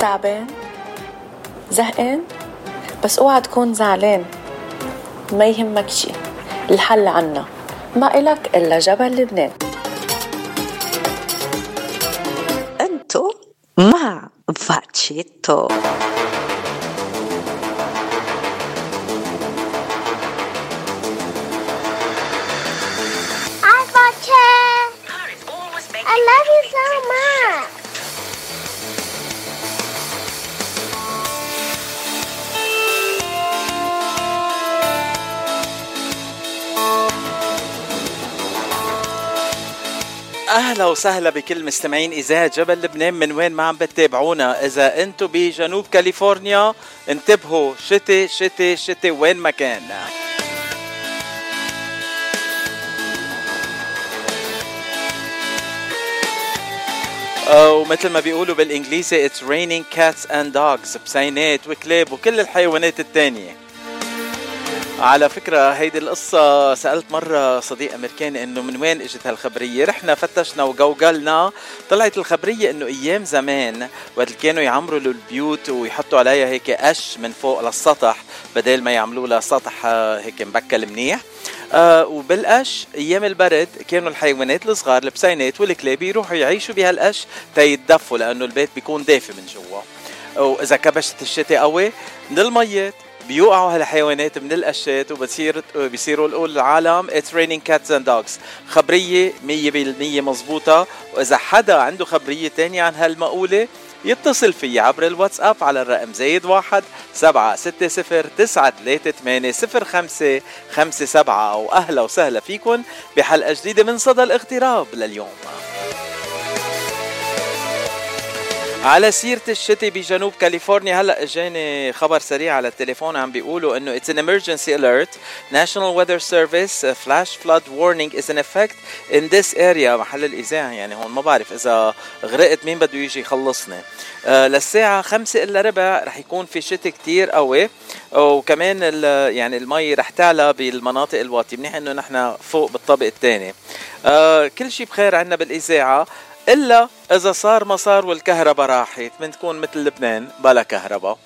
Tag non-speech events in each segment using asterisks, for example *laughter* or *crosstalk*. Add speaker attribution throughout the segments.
Speaker 1: تعبان زهقان بس اوعى تكون زعلان. ما يهمك شي الحل عنا. ما إلك إلا جبل لبنان.
Speaker 2: أنتو مع فاتشيتو.
Speaker 3: أهلا وسهلا بكل مستمعين إذاعة جبل لبنان. من وين ما عم بتتابعونا؟ إذا أنتم بجنوب كاليفورنيا انتبهوا شتي شتي شتي وين ما كان. ومثل ما بيقولوا بالإنجليزي it's raining cats and dogs بسينات وكلاب وكل الحيوانات التانية. على فكرة هيدي القصة سألت مرة صديق أمريكاني إنه من وين إجت هالخبرية. رحنا فتشنا وجوجلنا. طلعت الخبرية إنه أيام زمان وقت كانوا يعمروا البيوت ويحطوا عليها هيك قش من فوق للسطح بدل ما يعملوا لها سطح هيك مبكل منيح. آه وبالقش أيام البرد كانوا الحيوانات الصغار البسينات والكلاب يروحوا يعيشوا بهالقش تيتدفوا لأنه البيت بيكون دافي من جوا. وإذا كبشت الشتاء قوي من الميات بيوقعوا هالحيوانات من القشات وبصير بيصيروا نقول للعالم it's raining cats and dogs خبرية 100% مزبوطه وإذا حدا عنده خبرية تانية عن هالمقولة يتصل في عبر الواتساب على الرقم زايد واحد سبعة ستة صفر تسعة ثلاثة ثمانية صفر خمسة خمسة سبعة. أو أهلا وسهلا فيكم بحلقة جديدة من صدى الاغتراب لليوم. على سيرة الشتي بجنوب كاليفورنيا هلأ اجاني خبر سريع على التليفون عم بيقولوا إنه it's an emergency alert. National Weather Service flash flood warning is in effect in this area. محل الإذاعة يعني هون ما بعرف إذا غرقت مين بده يجي يخلصني. آه للساعة خمسة إلا ربع رح يكون في شتي كتير قوي. وكمان يعني المي رح تعلى بالمناطق الواطية منيح إنه نحن فوق بالطابق الثاني آه كل شيء بخير عنا بالإذاعة. إلا إذا صار ما صار والكهرباء راحت بنكون مثل لبنان بلا كهرباء.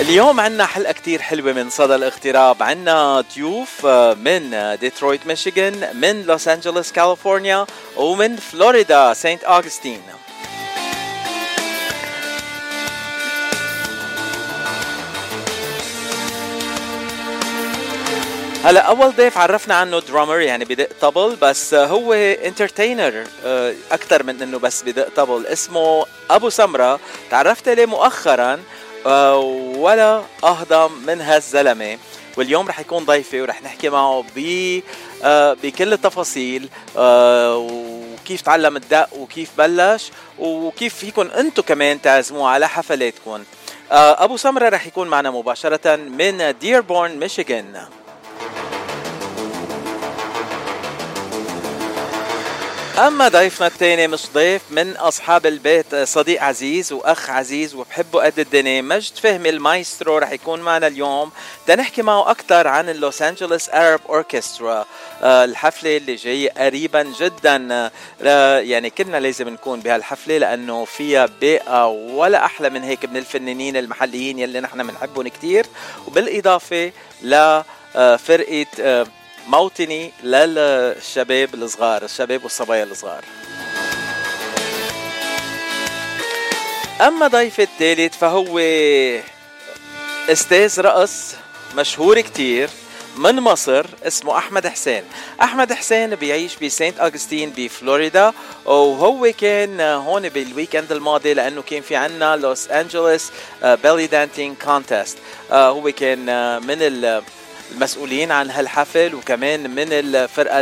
Speaker 3: اليوم عنا حلقة كتير حلوة من صدى الاغتراب. عنا ضيوف آه، من ديترويت ميشيغان من لوس أنجلوس كاليفورنيا ومن فلوريدا سانت أغسطين هلا أول ضيف عرفنا عنه drummer يعني بدق طبل بس هو entertainer آه، أكثر من إنه بس بدق طبل. اسمه أبو سمرة. تعرفت عليه مؤخرا آه، ولا أهضم من هالزلمة. واليوم رح يكون ضيفي ورح نحكي معه ب آه، بكل التفاصيل وكيف تعلم الدق وكيف بلش وكيف فيكم أنتم كمان تعزموه على حفلاتكم أبو سمرة رح يكون معنا مباشرة من ديربورن ميشيغان أما ضيفنا الثاني مش ضيف من أصحاب البيت صديق عزيز وأخ عزيز وبحبه قد الدنيا مجد فهمي المايسترو رح يكون معنا اليوم. تنحكي معه أكثر عن ال Los Angeles Arab Orchestra الحفلة اللي جاية قريبا جدا. آه، يعني كلنا لازم نكون بهالحفلة لأنه فيها باقه ولا أحلى من هيك من الفنانين المحليين يلي نحن بنحبهم كثير وبالإضافة لفرقه آه، موطني للشباب الصغار الشباب والصبايا الصغار. أما ضيف الثالث فهو أستاذ رقص مشهور كتير من مصر اسمه أحمد حسين. أحمد حسين بيعيش بسانت اغسطين بفلوريدا وهو كان هون بال weekend الماضي لأنه كان في عنا Los Angeles belly dancing contest هو كان من المسؤولين عن هالحفل وكمان من الفرقة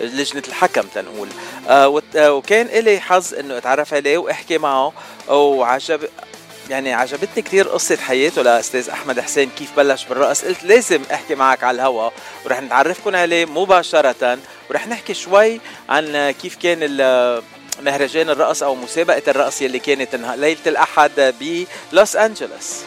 Speaker 3: لجنة الحكم تنقول. آه، آه، وكان إلي حظ إنه أتعرف عليه وأحكي معه. وعجب يعني عجبتني كثير قصة حياته لأستاذ أحمد حسين كيف بلش بالرقص. قلت لازم أحكي معك على الهوا ورح نتعرفكم عليه مباشرة. ورح نحكي شوي عن كيف كان مهرجان الرقص أو مسابقة الرقص يلي كانت ليلة الأحد بلوس أنجلوس.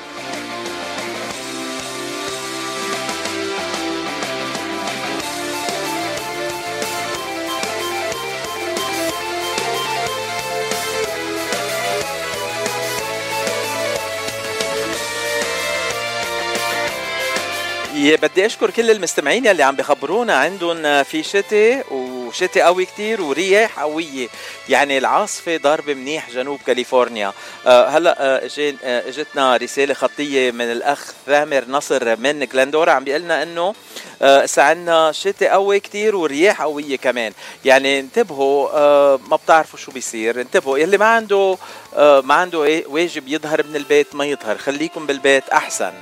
Speaker 3: بدي أشكر كل المستمعين يلي عم بخبرونا عندهم في شتاء وشتاء قوي كتير ورياح قوية. يعني العاصفة ضاربه منيح جنوب كاليفورنيا. آه، هلأ آه، آه، إجتنا رسالة خطية من الأخ ثامر نصر من جلندورا. عم بيقول لنا إنه هسه عندنا شتاء قوي كتير ورياح قوية كمان. يعني انتبهوا ما بتعرفوا شو بيصير. انتبهوا يلي ما عنده ما عنده إيه، واجب يظهر من البيت ما يظهر. خليكم بالبيت أحسن.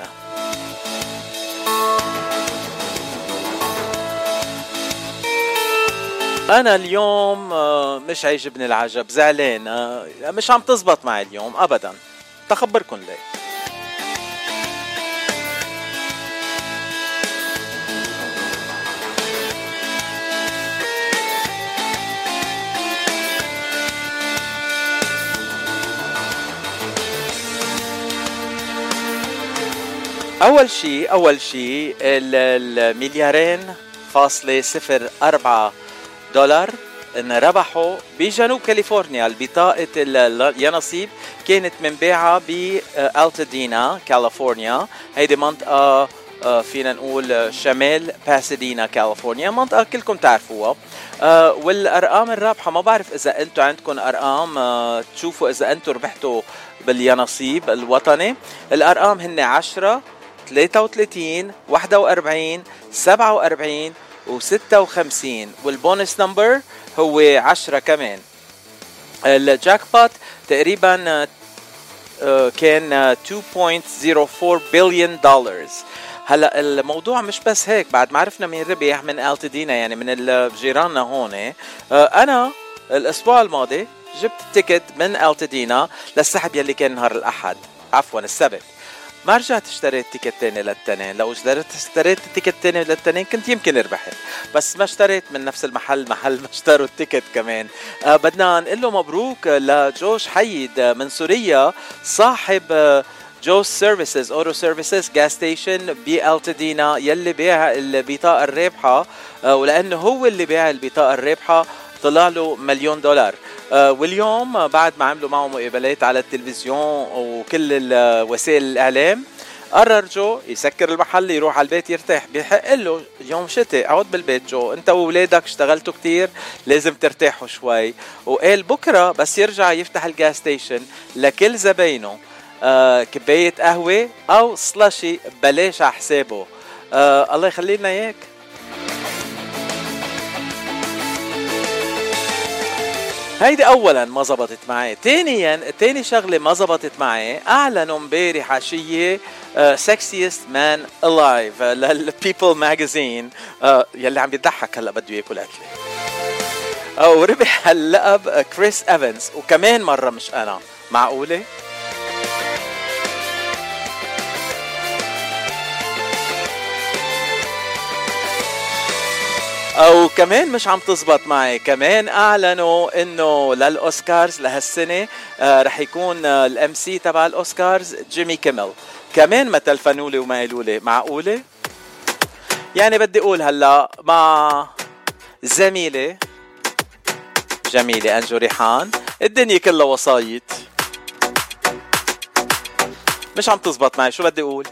Speaker 3: أنا اليوم آه، مش عاجبني العجب زعلان آه، مش عم تزبط معي اليوم ابدا. تخبركم ليه. أول شيء أول شيء المليارين فاصلة صفر أربعة دولار ان ربحوا بجنوب كاليفورنيا. البطاقة اليانصيب كانت منباعة بالتدينا كاليفورنيا. هيدي منطقة آه، فينا نقول شمال باسدينا كاليفورنيا. منطقة كلكم تعرفوها. آه، والأرقام الرابحة ما بعرف إذا أنتم عندكم أرقام آه، تشوفوا إذا أنتم ربحتوا باليانصيب الوطني. الأرقام هن 10 33 41 47 و56 وال bonus number هو 10 كمان. ال jackpot تقريبا آه، كان 2.04 بليون دولار هلا الموضوع مش بس هيك بعد ما عرفنا مين ربح من التدينا يعني من جيراننا هون. آه، أنا الأسبوع الماضي جبت ticket من التدينا للسحب يلي كان نهار الأحد عفوا السبت. ما رجعت اشتريت ticket تاني للتنين لو اشتريت ال ticket تاني للتنين كنت يمكن ربحت بس ما اشتريت من نفس المحل محل ما اشتروا ال ticket كمان. آه بدنا نقول له مبروك لجو شحايد من سوريا صاحب آه services auto services gas station بالتدينا يلي بيع البطاقه الرابحة. آه ولأنه هو اللي بيع البطاقه الرابحة طلع له مليون دولار. آه، واليوم بعد ما عملوا معه مقابلات على التلفزيون وكل وسائل الإعلام قرر جو يسكر المحل يروح على البيت يرتاح. بيحق له يوم شتاء أقعد بالبيت جو أنت واولادك اشتغلتوا كتير لازم ترتاحوا شوي. وقال بكرة بس يرجع يفتح ال gas station لكل زباينه. آه كباية قهوة أو slushie بلاش على حسابه. آه الله يخلي لنا إياك. هيدي اولا ما زبطت معي. ثانيا ثاني شغلة ما زبطت معي. اعلنوا امبارح عشية sexiest man alive لل People magazine يلي عم يضحك هلأ بده ياكل أكلة. وربح اللقب كريس ايفنز وكمان مرة مش أنا. معقولة؟ أو كمان مش عم تزبط معي. كمان أعلنوا إنه للأوسكارز لهالسنة آه رح يكون آه ال MC تبع الأوسكارز جيمي كيمل كمان ما تلفنوا لي وما قالوا لي معقولة؟ يعني بدي أقول هلأ مع زميلي جميلة أنجو ريحان الدنيا كلها وسايط مش عم تزبط معي. شو بدي أقول؟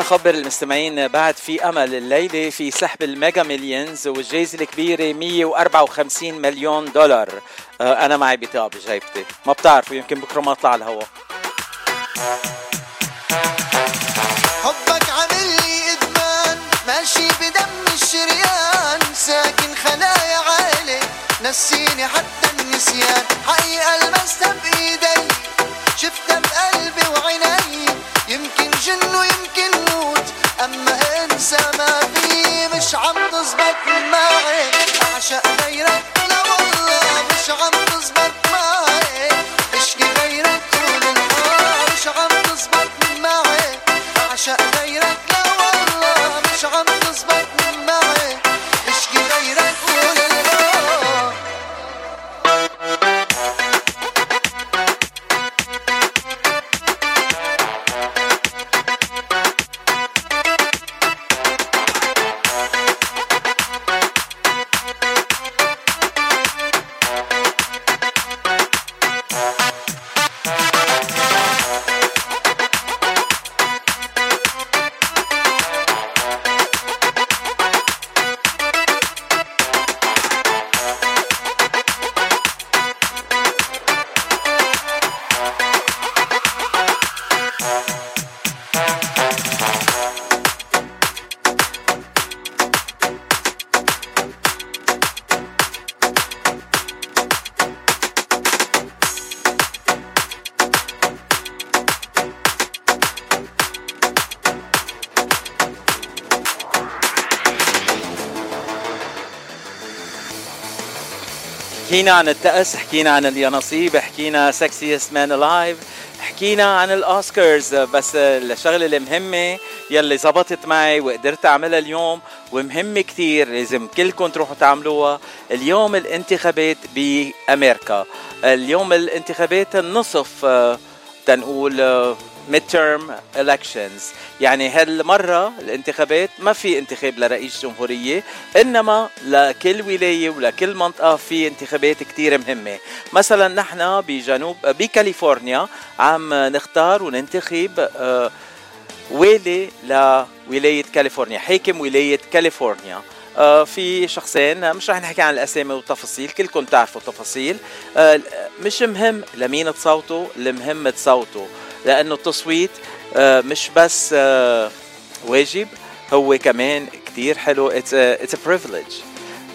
Speaker 3: تخبر المستمعين بعد في أمل الليلة في سحب الميجا مليونز والجائزه الكبيرة 154 مليون دولار. أه أنا معي بطاقة بجيبتي ما بتعرفوا يمكن بكرة ما اطلع الهواء.
Speaker 4: حبك عامل لي إدمان ماشي بدم الشريان ساكن خلايا عالي نسيني حتى النسيان. حقيقة لمستها بإيدي. لا والله مش عم تزبط معي.
Speaker 3: حكينا عن الطقس حكينا عن اليانصيب حكينا sexiest man alive حكينا عن الأوسكارز. بس الشغلة المهمة يلي زبطت معي وقدرت أعملها اليوم ومهمة كتير لازم كلكم تروحوا تعملوها اليوم الانتخابات بأمريكا. اليوم الانتخابات النصف آه، تنقول آه، mid term elections. يعني هالمرة الانتخابات ما في انتخاب لرئيس جمهورية إنما لكل ولاية ولكل منطقة في انتخابات كتير مهمة. مثلا نحن بجنوب بكاليفورنيا عم نختار وننتخب آه، والي لولاية كاليفورنيا حاكم ولاية كاليفورنيا. آه، في شخصين مش رح نحكي عن الأسامي والتفاصيل كلكم تعرفوا التفاصيل. آه، مش مهم لمين تصوتوا المهم تصوتوا. لأنه التصويت آه، مش بس آه، واجب هو كمان كتير حلو. It's a, it's a privilege.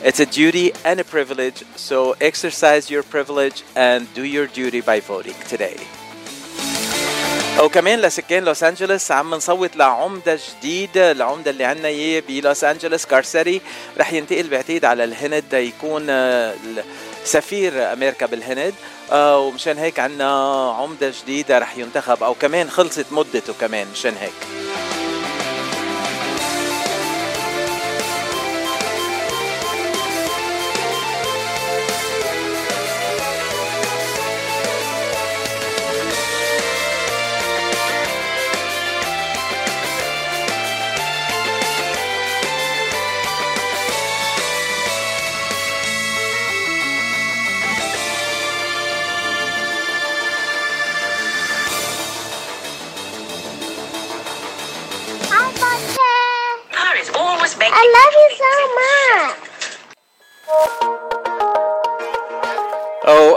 Speaker 3: It's a duty and a privilege, so exercise your privilege and do your duty by voting today. وكمان لسكان لوس أنجلوس عم نصوت لعمدة جديد العمدة اللي عنا إياه بلوس أنجلوس كارسري رح ينتقل بعتقد على الهند يكون آه، سفير أمريكا بالهند. آه، ومشان هيك عنا عمدة جديدة رح ينتخب أو كمان خلصت مدته كمان مشان هيك.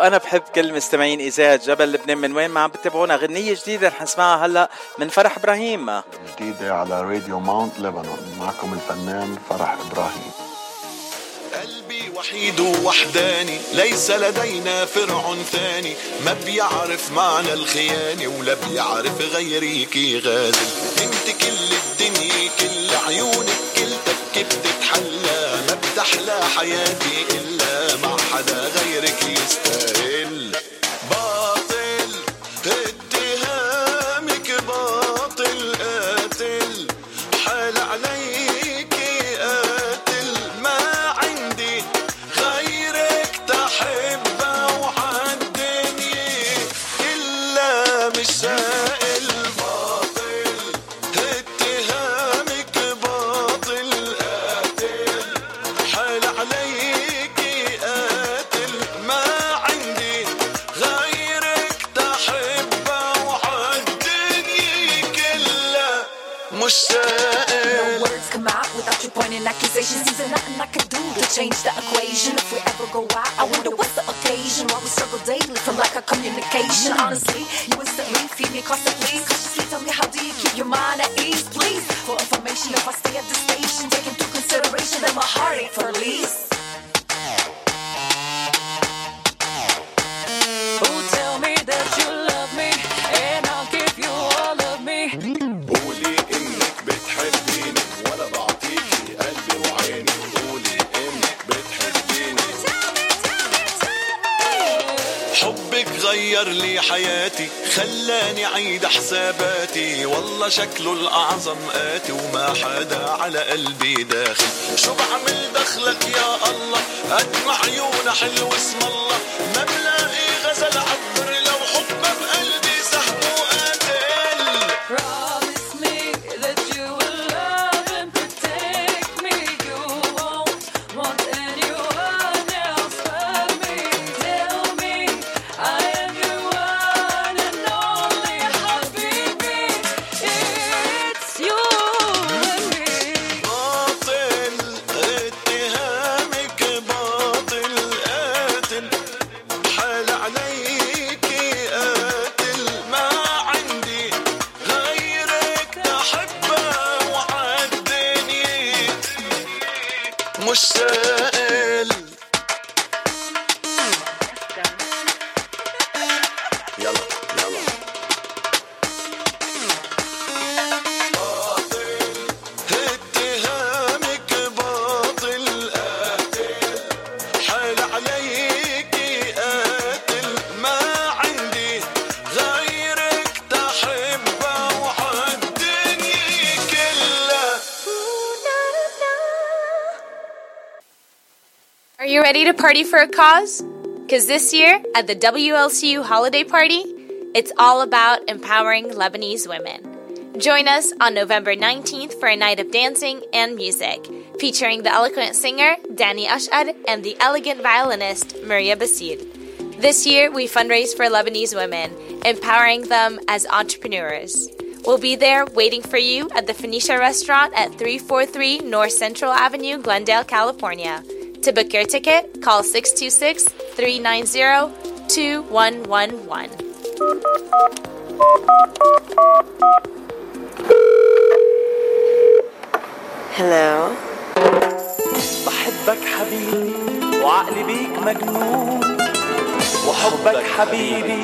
Speaker 3: أو أنا بحب كل مستمعين اذاعه جبل لبنان من وين ما عم بتابعونا. غنية جديدة رح نسمعها هلا من فرح إبراهيم.
Speaker 5: جديدة على راديو ماونت ليبانون معكم الفنان فرح إبراهيم.
Speaker 4: قلبي وحيد ووحداني. ليس لدينا فرع ثاني. ما بيعرف معنى الخيانة ولا بيعرف غيرك غازل انت كل الدنيا كل عيونك كل تكة بتتحلى ما بتحلى حياتي إلا مع حدا غيرك يستاهل.
Speaker 6: Party for a cause? Because this year, at the WLCU holiday party, it's all about empowering Lebanese women. Join us on November 19th for a night of dancing and music, featuring the eloquent singer Danny Ashad and the elegant violinist Maria Basir. This year, we fundraise for Lebanese women, empowering them as entrepreneurs. We'll be there waiting for you at the Phoenicia restaurant at 343 North Central Avenue, Glendale, California. To book your ticket, call 626 390 2111.
Speaker 2: Hello.
Speaker 7: بحبك حبيبي وعقلي بيك مجنون وحبك حبيبي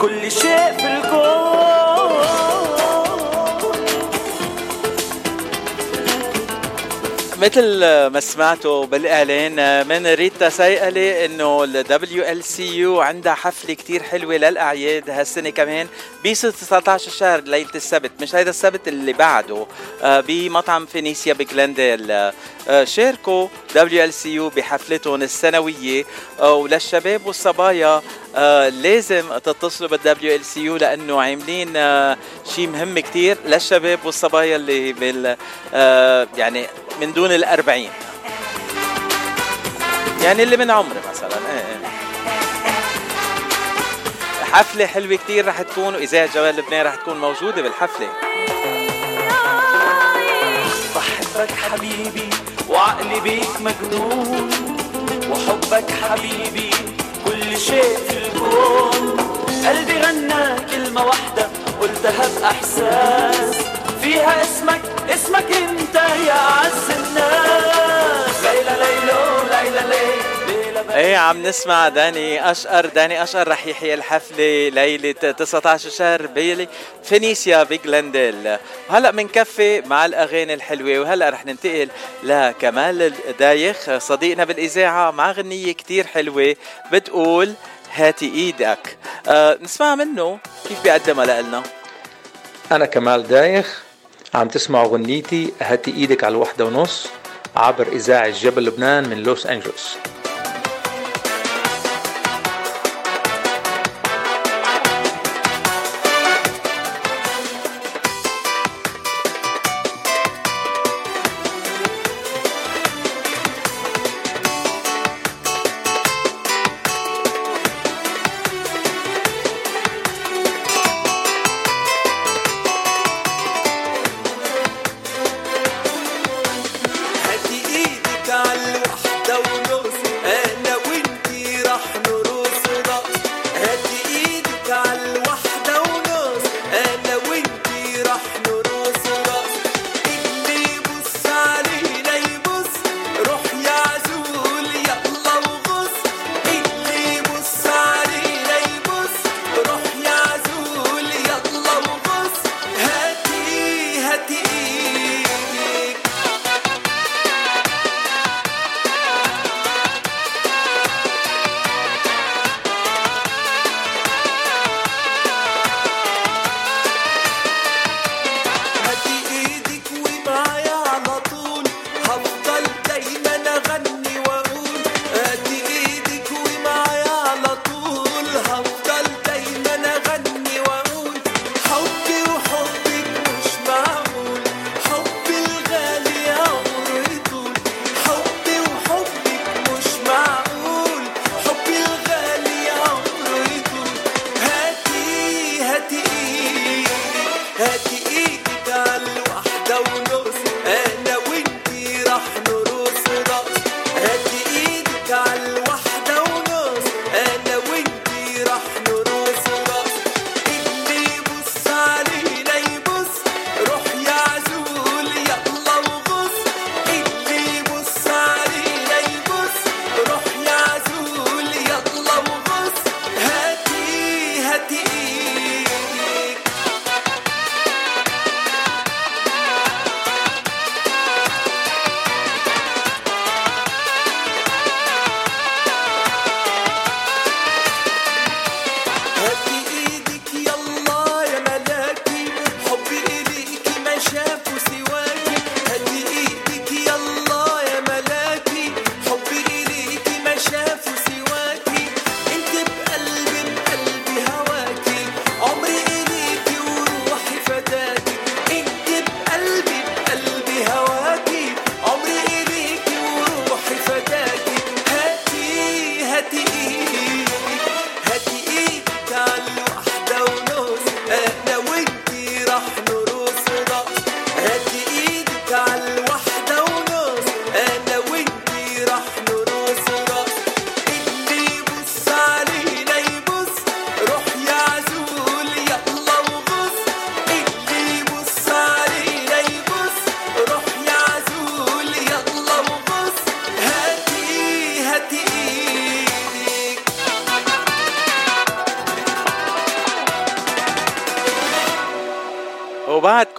Speaker 7: كل شيء في الكون
Speaker 3: مثل ما سمعتوا بالإعلان من ريتا سيقلي إنه ال WLCU عندها حفلة كتير حلوة للأعياد هالسنة كمان ب 19 الشهر ليلة السبت مش هيدا السبت اللي بعده آه، بمطعم فينيسيا بجلنديل آه، شاركوا WLCU بحفلتهم السنوية آه، وللشباب والصبايا آه، لازم تتصلوا بال WLCU لأنه عاملين آه، شيء مهم كتير للشباب والصبايا اللي بال آه، يعني من دون الأربعين. يعني اللي من عمري مثلا إيه إيه. حفلة حلوة كتير رح تكون وإذاعة جوال لبنان رح تكون موجودة بالحفلة.
Speaker 7: بحبك حبيبي وعقلي بيك مجنون وحبك حبيبي شيء في الكون قلبي غنى كلمة واحدة قلتها بإحساس فيها اسمك اسمك أنت يا أعز الناس.
Speaker 3: إيه عم نسمع داني أشقر. داني أشقر رح يحيي الحفلة ليلة 19 شهر بيلي فينيسيا بجلنديل هلأ بنكفي مع الأغاني الحلوة وهلأ رح ننتقل لكمال دايخ صديقنا بالإذاعة مع غنية كتير حلوة بتقول هاتي إيدك آه نسمع منه كيف بيقدمها لنا
Speaker 8: أنا كمال دايخ عم تسمعوا غنيتي هاتي إيدك على الوحدة ونص عبر إذاعة جبل لبنان من لوس أنجلوس.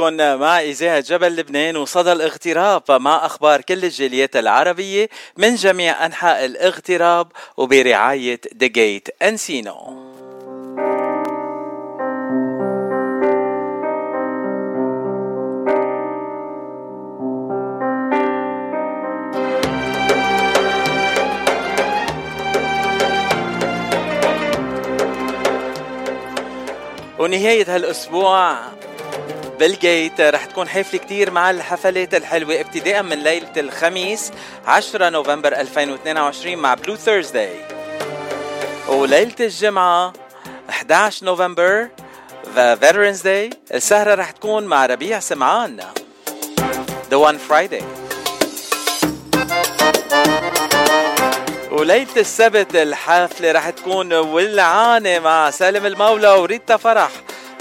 Speaker 4: وبعدكم مع إذاعة جبل لبنان وصدى الاغتراب مع أخبار كل الجاليات العربية من جميع أنحاء الاغتراب وبرعاية The Gate أنسينو ونهاية هالأسبوع بال Gate رح تكون حفلة كتير مع الحفلات الحلوة ابتداء من ليلة الخميس 10 نوفمبر 2022 مع Blue Thursday وليلة الجمعة 11 نوفمبر the Veterans Day. السهرة رح تكون مع ربيع سمعان. The One Friday. وليلة السبت الحفلة رح تكون ولعانة مع سالم المولى وريتا فرح.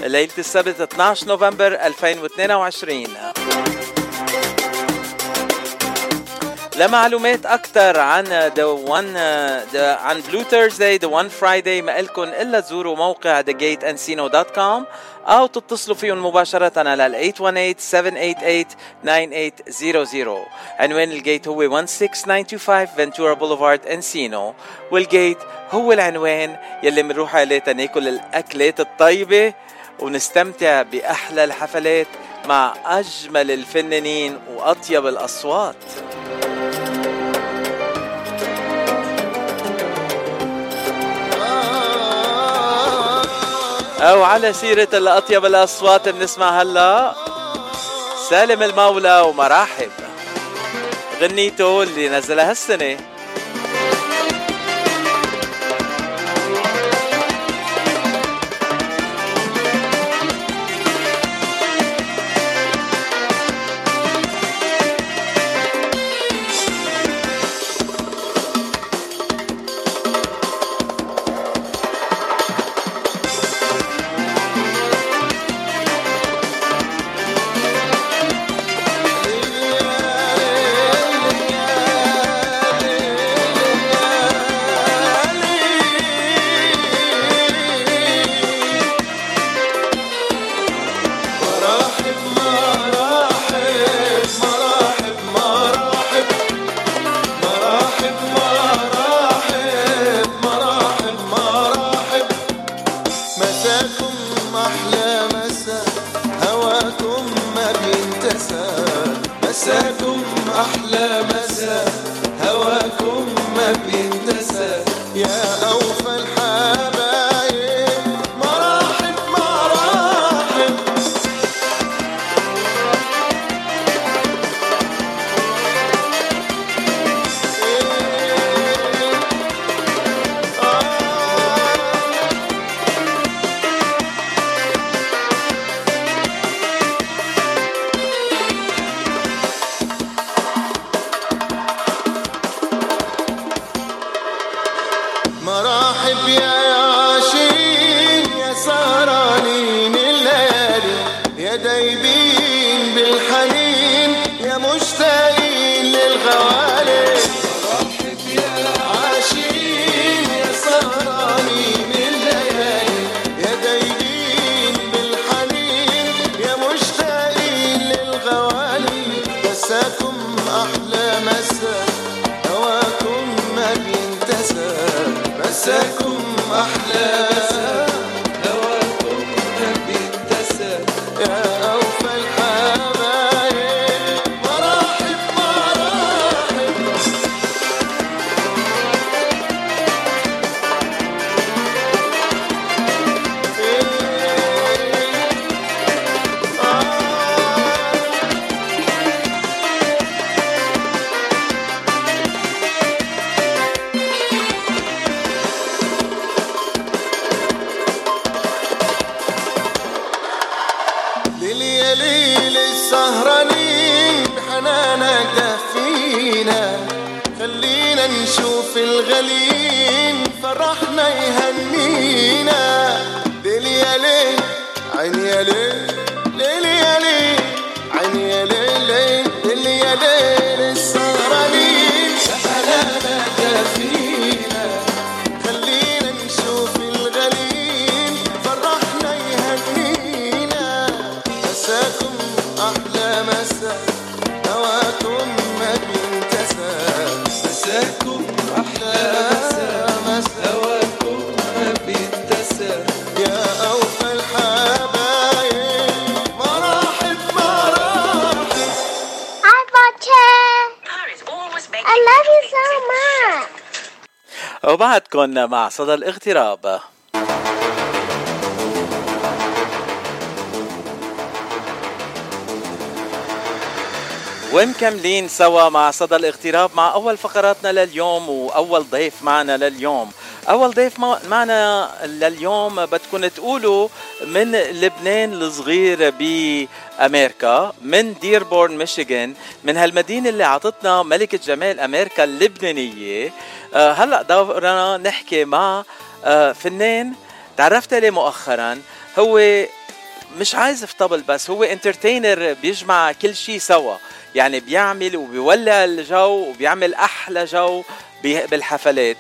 Speaker 4: ليلة السبت 12 نوفمبر 2022 لمعلومات أكثر عن The One the, عن Blue Thursday The One Friday ما إلكن إلا تزوروا موقع thegateencino.com أو تتصلوا فيهم مباشرة على 818-788-9800 عنوان ال Gate هو 16925 Ventura Boulevard Encino وال Gate هو العنوان يلي بنروح عليه تناكل الأكلات الطيبة ونستمتع بأحلى الحفلات مع أجمل الفنانين وأطيب الأصوات. أو على سيرة الأطيب الأصوات بنسمع هلا. سالم المولى ومراحب. غنيته اللي نزلها هالسنة.
Speaker 3: وبعدكم مع صدى الاغتراب. ومكملين سوا مع صدى الاغتراب مع أول فقراتنا لليوم وأول ضيف معنا لليوم. أول ضيف معنا لليوم بدكم تقولوا من لبنان الصغير بأمريكا من ديربورن ميشيغان من هالمدينة اللي عطتنا ملكة جمال أمريكا اللبنانية. هلا دورنا نحكي مع آه، فنان تعرفت عليه مؤخرا. هو مش عازف طبل بس هو entertainer بيجمع كل شيء سوا. يعني بيعمل وبيولع الجو وبيعمل أحلى جو بالحفلات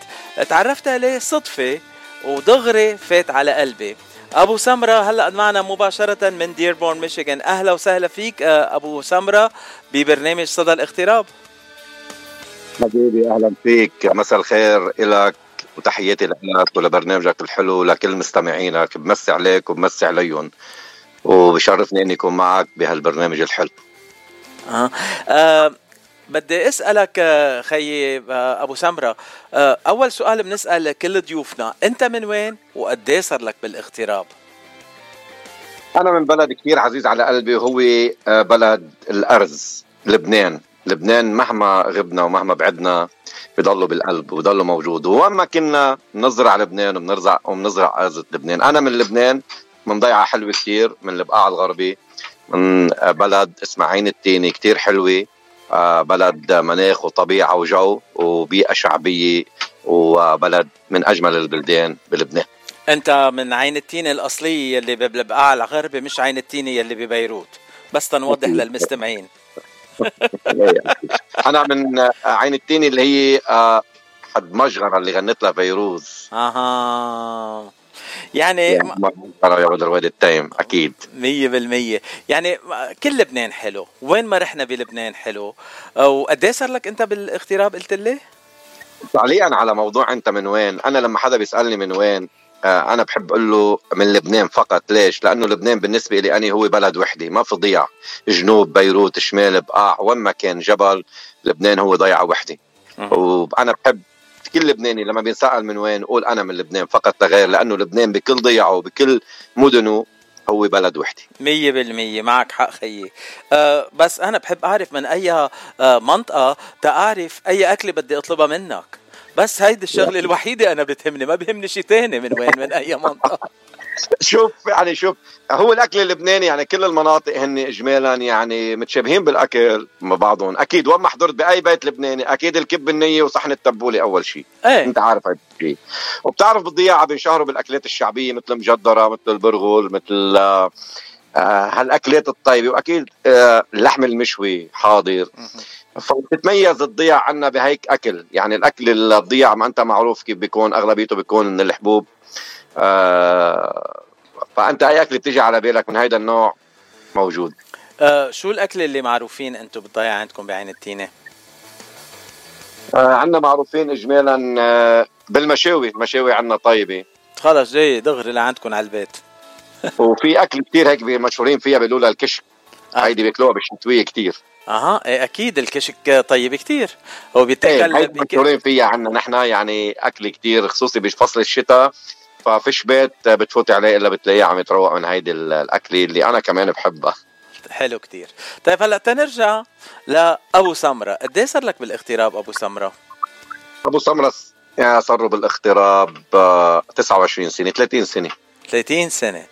Speaker 3: تعرفت عليه صدفة ودغري فات على قلبي. أبو سمرة هلا معنا مباشرة من ديربورن ميشيغان أهلا وسهلا فيك آه، أبو سمرة ببرنامج صدى الاغتراب.
Speaker 9: حبيبي أهلا فيك. مساء الخير لك وتحياتي لك ولبرنامجك الحلو لكل مستمعينك. بمسي عليك وبمسي عليهم. وبشرفني إني أكون معك بهالبرنامج الحلو.
Speaker 3: أه. أه بدي أسألك آه، خيي آه، أبو سمرة. آه، أول سؤال بنسأل كل ضيوفنا. أنت من وين وقد إيه صار لك بالاغتراب؟
Speaker 9: أنا من بلد كثير عزيز على قلبي وهو بلد الأرز لبنان. لبنان مهما غبنا ومهما بعدنا بضلوا بالقلب وبضلوا موجود. ووين ما كنا بنزرع لبنان وبنرزع وبنزرع ارز لبنان. أنا من لبنان من ضيعة حلوة كثير من البقاع الغربي من بلد اسمها عين التيني كتير حلوة. آه، بلد مناخ وطبيعة وجو وبيئة شعبية وبلد من أجمل البلدان بلبنان.
Speaker 3: أنت من عين التيني الأصلية اللي بالبقاع الغربي مش عين التيني اللي ببيروت. بس تنوضح للمستمعين. *laughs*
Speaker 9: أنا من عين التيني اللي هي آه، حد مشغرة اللي غنت لها فيروز.
Speaker 3: أها. يعني
Speaker 9: يا بدر وادي التيم أكيد.
Speaker 3: 100% يعني كل لبنان حلو. وين ما رحنا بلبنان حلو. وقديه صار لك أنت بالاغتراب قلت لي؟
Speaker 9: تعليقا على موضوع أنت من وين؟ أنا لما حدا بيسألني من وين آه، أنا بحب أقول له من لبنان فقط. ليش؟ لأنه لبنان بالنسبة لي اني هو بلد وحده ما في ضيع جنوب بيروت شمال بقاع وين ما كان جبل لبنان هو ضيعه وحده وأنا بحب كل لبناني لما بينسأل من وين قول أنا من لبنان فقط لغير لأنه لبنان بكل ضيعه وبكل مدنه هو بلد وحدي.
Speaker 3: مية بالمية معك حق خيي. أه بس أنا بحب أعرف من أي أه منطقة تعرف أي أكلة بدي أطلبها منك. بس هيدي الشغلة الوحيدة أنا بتهمني ما بهمني شيء تاني من وين من أي منطقة.
Speaker 9: شوف يعني شوف هو الأكل اللبناني يعني كل المناطق هن اجمالا يعني متشابهين بالأكل مع بعضهم. أكيد وين ما حضرت بأي بيت لبناني أكيد الكب النية وصحن التبولة أول شيء
Speaker 3: إيه.
Speaker 9: أنت عارف هذا الشيء وبتعرف بالضياعه بينشهروا بالأكلات الشعبية مثل مجدرة مثل البرغل مثل آه هالأكلات الطيبة. وأكيد آه اللحم المشوي حاضر. فتتميز الضياع عنا بهيك أكل. يعني الأكل الضياع ما أنت معروف كيف بيكون أغلبيته بيكون من الحبوب. آه فأنت أي أكل بتيجي على بالك من هذا النوع موجود.
Speaker 3: آه شو الأكل اللي معروفين أنتم بالضيعه عندكم بعين التينة؟
Speaker 9: آه عندنا معروفين اجمالا آه بالمشاوي. المشاوي عندنا طيبة.
Speaker 3: خلص جاي دغري لعندكم على البيت.
Speaker 9: وفي أكل كثير هيك مشهورين فيها بيقولوا لها الكشك. آه. هيدي بياكلوها بالشتوية كثير
Speaker 3: أها إيه أكيد الكشك طيب كثير هو بيتاكل
Speaker 9: إيه مشهورين فيها عندنا نحن يعني أكل كثير خصوصي بفصل الشتاء ففيش بيت بتفوتي عليه إلا بتلاقيه عم يتروق من هيدي الاكله اللي أنا كمان بحبها.
Speaker 3: حلو كتير. طيب هلأ تنرجع لأبو سمرة. قد إيه صار لك بالاغتراب أبو سمرة؟
Speaker 9: أبو سمرة صار له بالاغتراب 29 سنة 30 سنة.
Speaker 3: 30 سنة.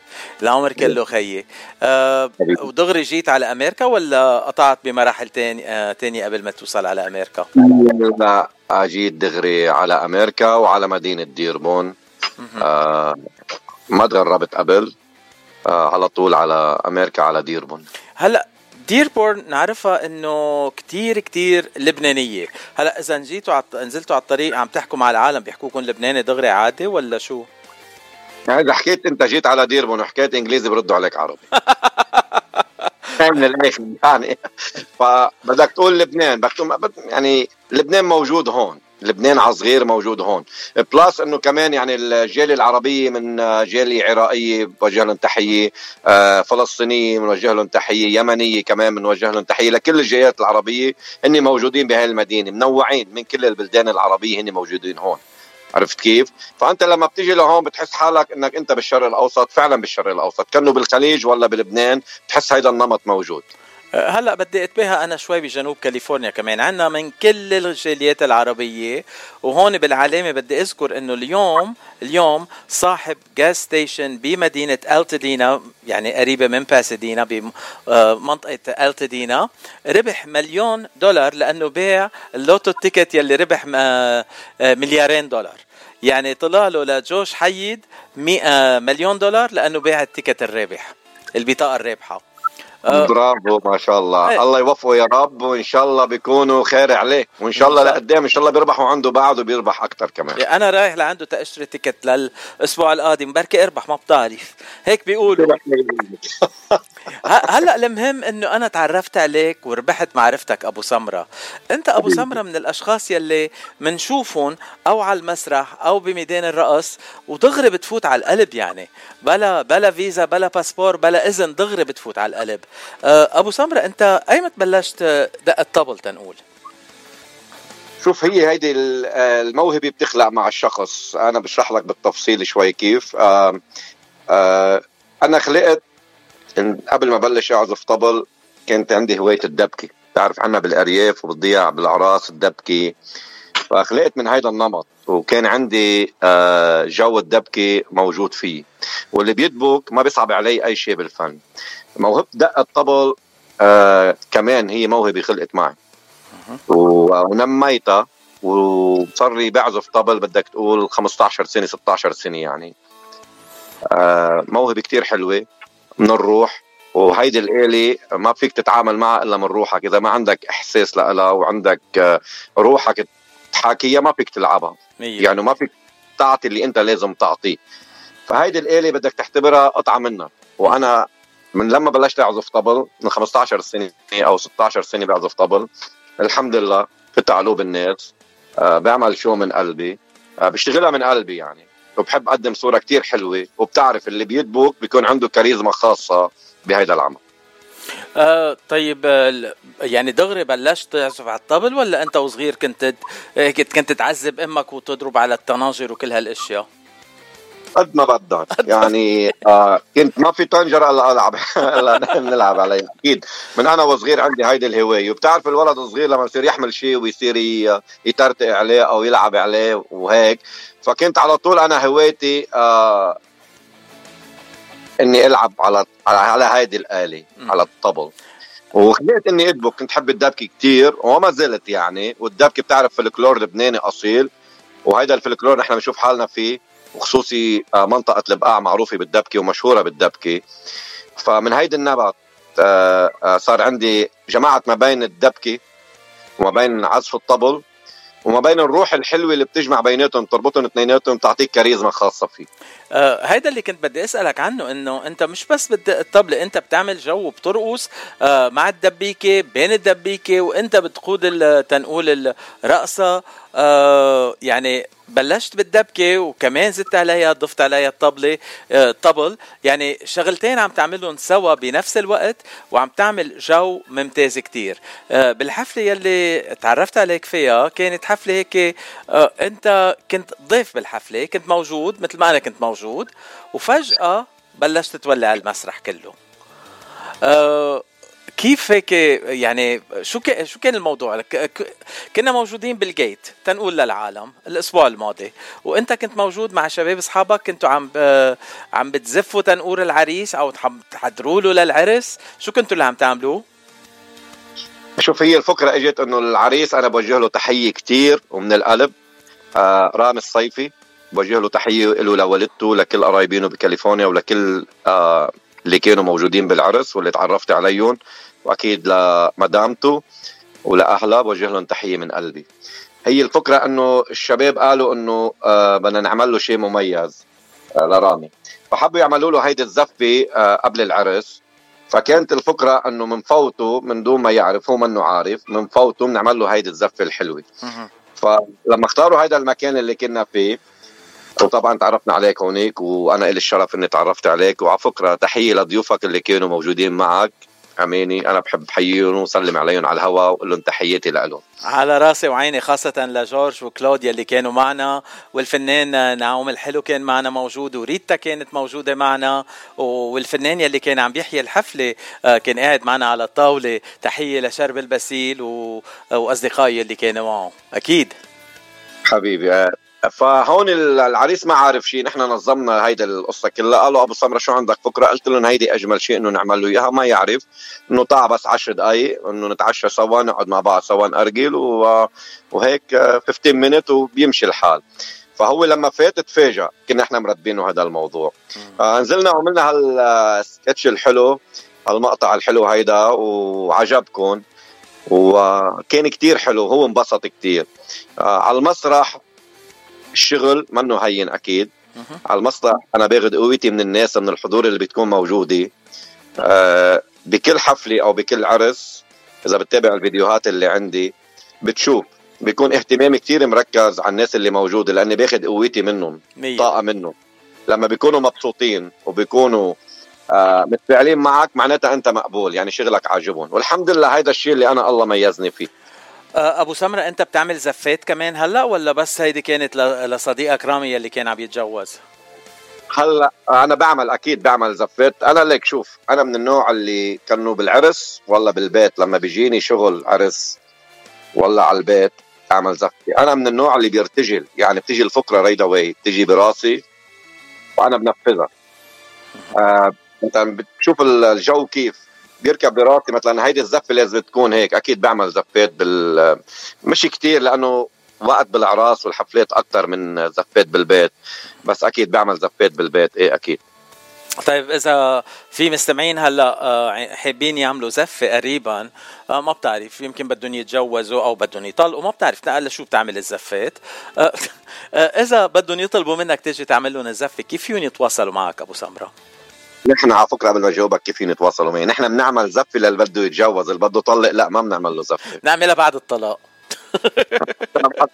Speaker 3: العمر كله خيي. أه ودغري جيت على أمريكا ولا قطعت بمراحل تاني أه تانية قبل ما توصل على أمريكا؟
Speaker 9: لا جيت دغري على أمريكا وعلى مدينة ديربون آه ما تغربت قبل. آه على طول على أمريكا على ديربون
Speaker 3: هلأ ديربورن نعرفها إنه كتير كتير لبنانية. هلأ إذا جيتوا عط... نزلتوا على الطريق عم تحكوا مع العالم بيحكوكم لبناني دغري عادي ولا شو؟
Speaker 9: يعني إذا حكيت أنت جيت على ديربون وحكيت إنجليزي بردوا عليك عربي. *laughs* من الآخر يعني. فبدك تقول لبنان بدك يعني لبنان موجود هون لبنان على صغير موجود هون. plus إنه كمان يعني الجالية العربية من جالية عراقية بوجه لهم تحية آه، فلسطينية بنوجه لهم تحية يمنية كمان بنوجه لهم تحية لكل الجاليات العربية هن موجودين بهاي المدينة منوعين من كل البلدان العربية هن موجودين هون. عرفت كيف؟ فأنت لما بتيجي لهون بتحس حالك إنك أنت بالشرق الأوسط فعلا بالشرق الأوسط كأنه بالخليج ولا بلبنان بتحس هيدا النمط موجود
Speaker 3: هلا بدي أتباهى أنا شوي بجنوب كاليفورنيا كمان عنا من كل الجاليات العربية وهون بالعلامة بدي أذكر إنه اليوم اليوم صاحب gas station بمدينة ألتدينا يعني قريبة من باسدينا بمنطقة ألتدينا ربح مليون دولار لأنه باع ال lotto ticket يلي ربح مليارين دولار يعني طلع له لجو شحيد مليون دولار لأنه باع ال ticket الرابح البطاقة الرابحة
Speaker 9: آه. برافو ما شاء الله. إيه. الله يوفقه يا رب وإن شاء الله بيكونوا خير عليه. وإن شاء الله لقدام إن شاء الله بيربح وعنده بعد وبيربح أكثر كمان.
Speaker 3: أنا رايح لعنده تاشتري ticket للأسبوع القادم. بركي اربح ما بتعرف هيك بيقولوا. *laughs* هلأ المهم إنه أنا تعرفت عليك وربحت معرفتك أبو سمرة. أنت أبو سمرة من الأشخاص يلي منشوفهم أو على المسرح أو بميدان الرقص ودغري بتفوت على القلب يعني. بلا بلا فيزا بلا باسبور بلا إذن دغري بتفوت على القلب. آه، أبو سمرة أنت ايمت بلشت دق الطبل تنقول؟
Speaker 9: شوف هي هيدي الموهبة بتخلق مع الشخص. أنا بشرح لك بالتفصيل شوي كيف. آه آه أنا خلقت قبل ما بلش أعزف طبل كانت عندي هواية الدبكة. بتعرف عنا بالأرياف وبالضياع بالأعراس الدبكة. فخلقت من هيدا النمط وكان عندي آه، جو الدبكة موجود فيه. واللي بيدبك ما بيصعب علي أي شيء بالفن. موهبه دق الطبل آه كمان هي موهبة خلقت معي. ونميتها وصار لي بعزف طبل بدك تقول 15 سنة 16 سنة يعني. آه موهبة كتير حلوة من الروح. وهيدي الآلة ما فيك تتعامل معها إلا من روحك. إذا ما عندك إحساس لها وعندك آه، روحك تحاكيها ما فيك تلعبها. مية. يعني ما فيك تعطي اللي أنت لازم تعطيه. فهيدي الآلة بدك تعتبرها قطعة منها. وأنا من لما بلشت أعزف طبل من 15 سنة أو 16 سنة بعزف طبل الحمد لله فتح قلوب الناس أه بعمل شو من قلبي أه بشتغلها من قلبي يعني وبحب أقدم صورة كتير حلوة وبتعرف اللي بيدبك بيكون عنده كاريزما خاصة بهيدا العمل
Speaker 3: آه طيب يعني دغري بلشت تعزف على الطبل ولا أنت وصغير كنت كنت تعذب أمك وتضرب على الطناجر وكل هالأشياء؟
Speaker 9: قد ما بدك. يعني آه كنت ما في طنجرة إلا ألعب. *laughs* إلا نلعب عليها. أكيد. من أنا وصغير عندي هيدي الهواية. وبتعرف الولد الصغير لما يصير يحمل شيء ويصير يترتق عليه أو يلعب عليه وهيك فكنت على طول أنا هوايتي آه إني ألعب على على هيدي الآلة على الطبل. وخليت إني ادبك كنت حب الدبكة كثير وما زلت يعني. والدبكة بتعرف فلكلور لبناني أصيل. وهيدا الفلكلور نحن بنشوف حالنا فيه. وخصوصي آه، منطقة البقاع معروفة بالدبكة ومشهورة بالدبكة. فمن هيدي النبط آه، آه، صار عندي جماعة ما بين الدبكة وما بين عزف الطبل وما بين الروح الحلوة اللي بتجمع بيناتهم تربطهم اثنيناتهم تعطيك كاريزما خاصة فيه.
Speaker 3: آه هيدا اللي كنت بدي أسألك عنه إنه أنت مش بس بدك الطبله أنت بتعمل جو بترقص آه مع الدبيكة بين الدبيكة وأنت بتقود تنقول الرقصه آه يعني بلشت بالدبكة وكمان زدت عليها ضفت عليها الطبلة الطبل آه، يعني شغلتين عم تعملهم سوا بنفس الوقت وعم تعمل جو ممتاز كتير. آه، بالحفلة يلي تعرفت عليك فيها كانت حفلة هيك انت كنت ضيف بالحفلة كنت موجود مثل ما أنا كنت موجود وفجأة بلشت تولع المسرح كله. كيف هيك يعني شو كان شو كان الموضوع؟ كنا موجودين بالجيت تنقول للعالم الأسبوع الماضي وأنت كنت موجود مع شباب أصحابك كنتوا عم عم بتزفوا تنقور العريس أو تحضروا له للعرس؟ شو كنتوا اللي عم تعملوا
Speaker 9: شوف هي الفكرة إجت إنه العريس أنا بوجه له تحية كتير ومن القلب آه رامي الصيفي بوجه له تحية له لوالدته لكل قرايبينه بكاليفورنيا ولكل آه اللي كانوا موجودين بالعرس واللي تعرفت عليهم. وأكيد لمدامته ولاهلها بوجه لهم تحية من قلبي. هي الفكرة إنه الشباب قالوا إنه آه بدنا نعمل له شيء مميز آه لرامي. فحبوا يعملوا له هيدي الزفة آه قبل العرس. فكانت الفكرة إنه من فوته من دون ما يعرف هو منه عارف من فوته بنعمل له هيدي الزفة الحلوة. فلما اختاروا هيدا المكان اللي كنا فيه وطبعا تعرفنا عليك هونيك وأنا لي الشرف إني تعرفت عليك. وعلى فكره تحية لضيوفك اللي كانوا موجودين معك. اماني أنا بحب حييهم وسلم عليهم على الهواء وأقول لهم تحياتي لهم
Speaker 3: على راسي وعيني خاصة لجورج وكلوديا اللي كانوا معنا والفنان نعوم الحلو كان معنا موجود وريتا كانت موجودة معنا والفنان يلي كان عم بيحيي الحفلة آه، كان قاعد معنا على الطاولة. تحية لشرب البسيل وأصدقائي اللي كانوا معه أكيد.
Speaker 9: حبيبي آه، فهون العريس ما عارف شيء نحن نظمنا هيدا القصة كلها. قالوا أبو سمرة شو عندك؟ فكره قلت لهم هيدي أجمل شيء إنه نعمل له إياها. ما يعرف. إنه طاع بس 10 دقائق إنه نتعشى سوا نقعد مع بعض سوا نأرجل وهيك 15 مينت وبيمشي الحال. فهو لما فات تفاجأ. كنا إحنا مرتبينه هذا الموضوع. آه نزلنا وعملنا هالسكتش الحلو هالمقطع الحلو هيدا وعجبكم. وكان كتير حلو. هو انبسط كتير. آه على المسرح الشغل منه هين أكيد. على المسرح أنا باخذ قوتي من الناس من الحضور اللي بتكون موجودة. آه بكل حفلة أو بكل عرس إذا بتتابع الفيديوهات اللي عندي بتشوف. بيكون اهتمامي كتير مركز على الناس اللي موجودة لأني باخذ قوتي منهم مية. طاقة منهم. لما بيكونوا مبسوطين وبيكونوا آه متفاعلين معك معناتها أنت مقبول يعني شغلك عاجبهم. والحمد لله هيدا الشيء اللي أنا الله ميزني فيه.
Speaker 3: أبو سمرة أنت بتعمل زفات كمان هلأ ولا بس هيدي كانت لصديقك رامي اللي كان عم يتجوز؟
Speaker 9: هلأ أنا بعمل أكيد بعمل زفات. أنا ليك شوف أنا من النوع اللي كانوا بالعرس ولا بالبيت. لما بيجيني شغل عرس ولا على البيت اعمل زفتي. أنا من النوع اللي بيرتجل يعني بتيجي الفكرة right away بتيجي براسي وأنا بنفذها. آه مثلا بتشوف الجو كيف؟ بيركب براسي مثلا هيدي الزفة لازم تكون هيك أكيد بعمل زفات بال مش كتير لأنه وقت بالأعراس والحفلات أكثر من زفات بالبيت بس أكيد بعمل زفات بالبيت إيه أكيد.
Speaker 3: طيب إذا في مستمعين هلأ آه، حابين يعملوا زفة قريبا آه، ما بتعرف يمكن بدهم يتجوزوا أو بدهم يطلقوا ما بتعرف نقل شو بتعمل الزفات. *laughs* آه، إذا بدهم يطلبوا منك تيجي تعمل لهم الزفة كيف يتواصلوا معك أبو سمرة؟
Speaker 9: نحن على فكرة قبل ما جاوبك كيف يتواصلوا معي نحن بنعمل زفة للي بده يتجوز اللي بده يطلق لا ما بنعمل له زفة.
Speaker 3: بنعملها بعد الطلاق. *laughs*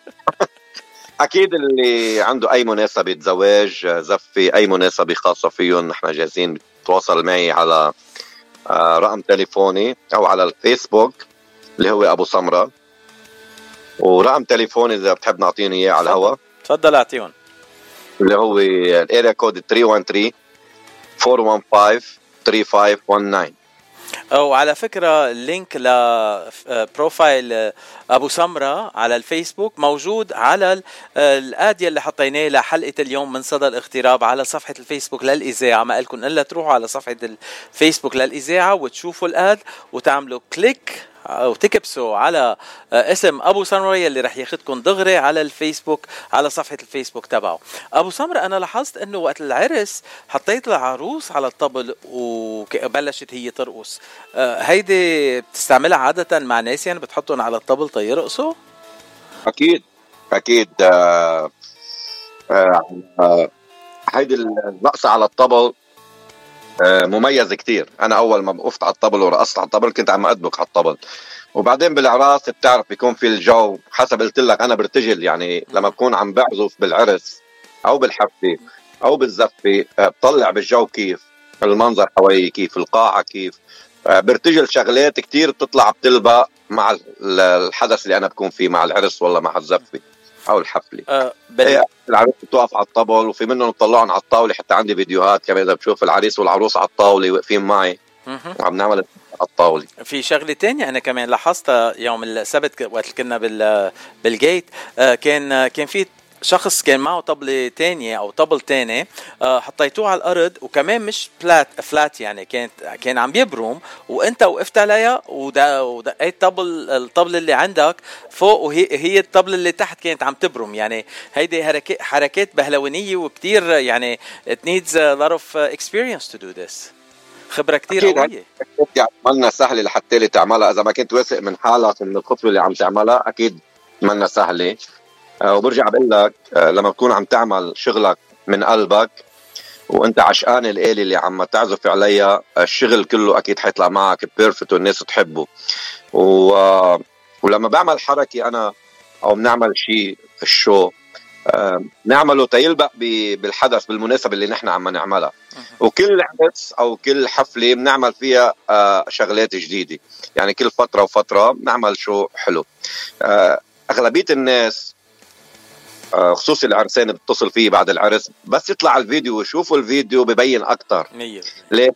Speaker 9: أكيد اللي عنده أي مناسبة زواج زفة أي مناسبة خاصة فيهم نحن جاهزين تواصل معي على آه، رقم تليفوني أو على الفيسبوك اللي هو أبو سمرة. ورقم تليفوني إذا بتحب نعطيني إياه على الهواء
Speaker 3: تفضل أعطيهم.
Speaker 9: اللي هو ال area code 313 415 3519
Speaker 3: وعلى فكرة ال link ل profile أبو سمرة على الفيسبوك موجود على ال ad يلي حطيناه لحلقة اليوم من صدى الاغتراب على صفحة الفيسبوك للإذاعة. ما لكم إلا تروحوا على صفحة الفيسبوك للإذاعة وتشوفوا الآد وتعملوا كليك أو تكبسوا على آه، اسم أبو سمرة يلي رح ياخذكم دغري على الفيسبوك على صفحة الفيسبوك تبعه. أبو سمرة أنا لاحظت إنه وقت العرس حطيت العروس على الطبل وبلشت هي ترقص. آه، هيدي بتستعملها عادة مع ناس يعني بتحطهم على الطبل تيرقصوا؟
Speaker 9: أكيد أكيد آه آه آه هيدي الرقصه على الطبل مميز كتير. أنا أول ما وقفت على الطبل ورقصت على الطبل كنت عم أدبك على الطبل. وبعدين بالإعراس بتعرف بيكون في الجو حسب قلت لك أنا برتجل يعني لما بكون عم بعزف بالعرس أو بالحفله أو بالزفه آه، بطلع بالجو كيف المنظر حوالي كيف القاعة كيف. آه، برتجل شغلات كتير بتطلع بتلبق مع الحدث اللي أنا بكون فيه مع العرس ولا مع الزفه أو الحفله أه بل... العروس بتوقف على الطبل وفي منهم بطلعهم على الطاولة حتى عندي فيديوهات كمان إذا بشوف العريس والعروس على الطاولة واقفين معي. وعم نعمل على الطاولة.
Speaker 3: في شغله تانية أنا كمان لاحظتها يوم السبت وقت كنا بال بالجيت. آه، كان كان في شخص كان معه طبلة تانية أو طبل تاني آه، حطيتوه على الأرض وكمان مش فلات فلات يعني كانت كان عم يبرم وأنت وقفت عليها ودقيت طبل الطبلة اللي عندك فوق وهي هي الطبلة اللي تحت كانت عم تبرم يعني هيدي حركات حركات بهلوانية وكتير يعني it needs a lot of experience to do this. خبرة كتير قوية.
Speaker 9: يعني عملنا سهلة لحتى تعملها. إذا ما كنت واثق من حالك من الخطوة اللي عم تعملها أكيد منا سهلة. آه، وبرجع بقول لك آه، لما تكون عم تعمل شغلك من قلبك وانت عشقان الآلة اللي عم تعزف عليها الشغل كله أكيد حيطلع معك بيرفكت والناس تحبه. و... ولما بعمل حركة أنا أو بنعمل شيء الشو آه، نعمله تيلبق بالحدث بالمناسبة اللي نحن عم نعملها. وكل عرس أو كل حفلة بنعمل فيها آه، شغلات جديدة. يعني كل فترة وفترة بنعمل شو حلو. آه، أغلبية الناس آه، خصوصي العرسان بتصل فيه بعد العرس. بس يطلع الفيديو ويشوفوا الفيديو ببين
Speaker 3: أكثر
Speaker 9: ليه؟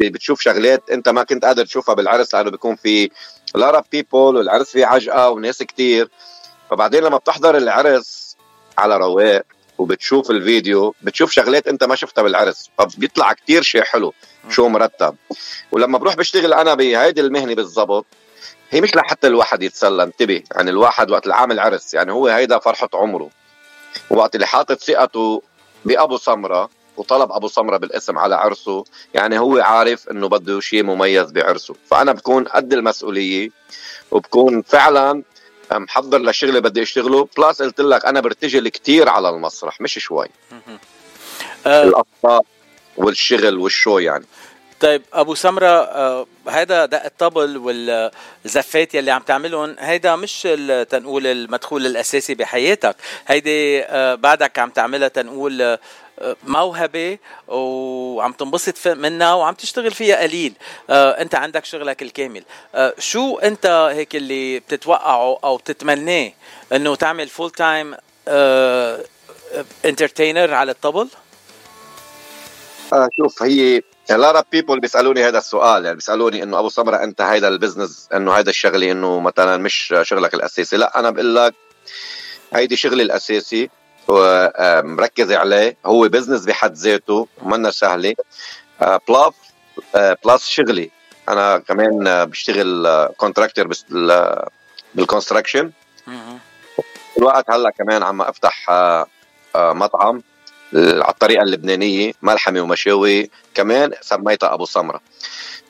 Speaker 9: بتشوف شغلات أنت ما كنت قادر تشوفها بالعرس لأنه بيكون في لارا بيبول والعرس فيه عجقة وناس كتير. فبعدين لما بتحضر العرس على رواق وبتشوف الفيديو بتشوف شغلات أنت ما شفتها بالعرس. فبيطلع كتير شيء حلو شو مرتب. ولما بروح بشتغل أنا بهيدي المهنة بالضبط هي مش لحتى الواحد يتسلى انتبه. يعني الواحد وقت العامل عرس يعني هو هيدا فرحة عمره. وقت اللي حاطط ثقته بأبو سمرة وطلب أبو سمرة بالاسم على عرسه يعني هو عارف إنه بده شيء مميز بعرسه. فأنا بكون قد المسؤولية وبكون فعلا محضر للشغل بدي أشتغله. بلس قلت لك أنا برتجل كتير على المسرح مش شوي. الاطفال والشغل والشو يعني.
Speaker 3: طيب أبو سمرة آه هذا دق الطبل والزفات يلي عم تعملهم هيدا مش تنقول المدخول الأساسي بحياتك هيدي آه بعدك عم تعملها تنقول آه موهبة وعم تنبسط منها وعم تشتغل فيها قليل آه أنت عندك شغلك الكامل. آه شو أنت هيك اللي بتتوقعه أو بتتمناه إنه تعمل full-time entertainer على الطبل؟
Speaker 9: آه شوف هي a lot of people بيسألوني هذا السؤال يعني بيسألوني إنه أبو سمره أنت هيدا ال business إنه هيدا الشغلة إنه مثلا مش شغلك الأساسي. لا أنا بقول لك هيدي شغلي الأساسي ومركز عليه. هو business بحد ذاته ومنا سهلة. آه، plus آه، plus شغلي. أنا كمان آه، بشتغل contractor بال construction الوقت هلأ كمان عم أفتح آه، آه، مطعم. على الطريقة اللبنانية ملحمة ومشاوي كمان سميتها أبو سمرة.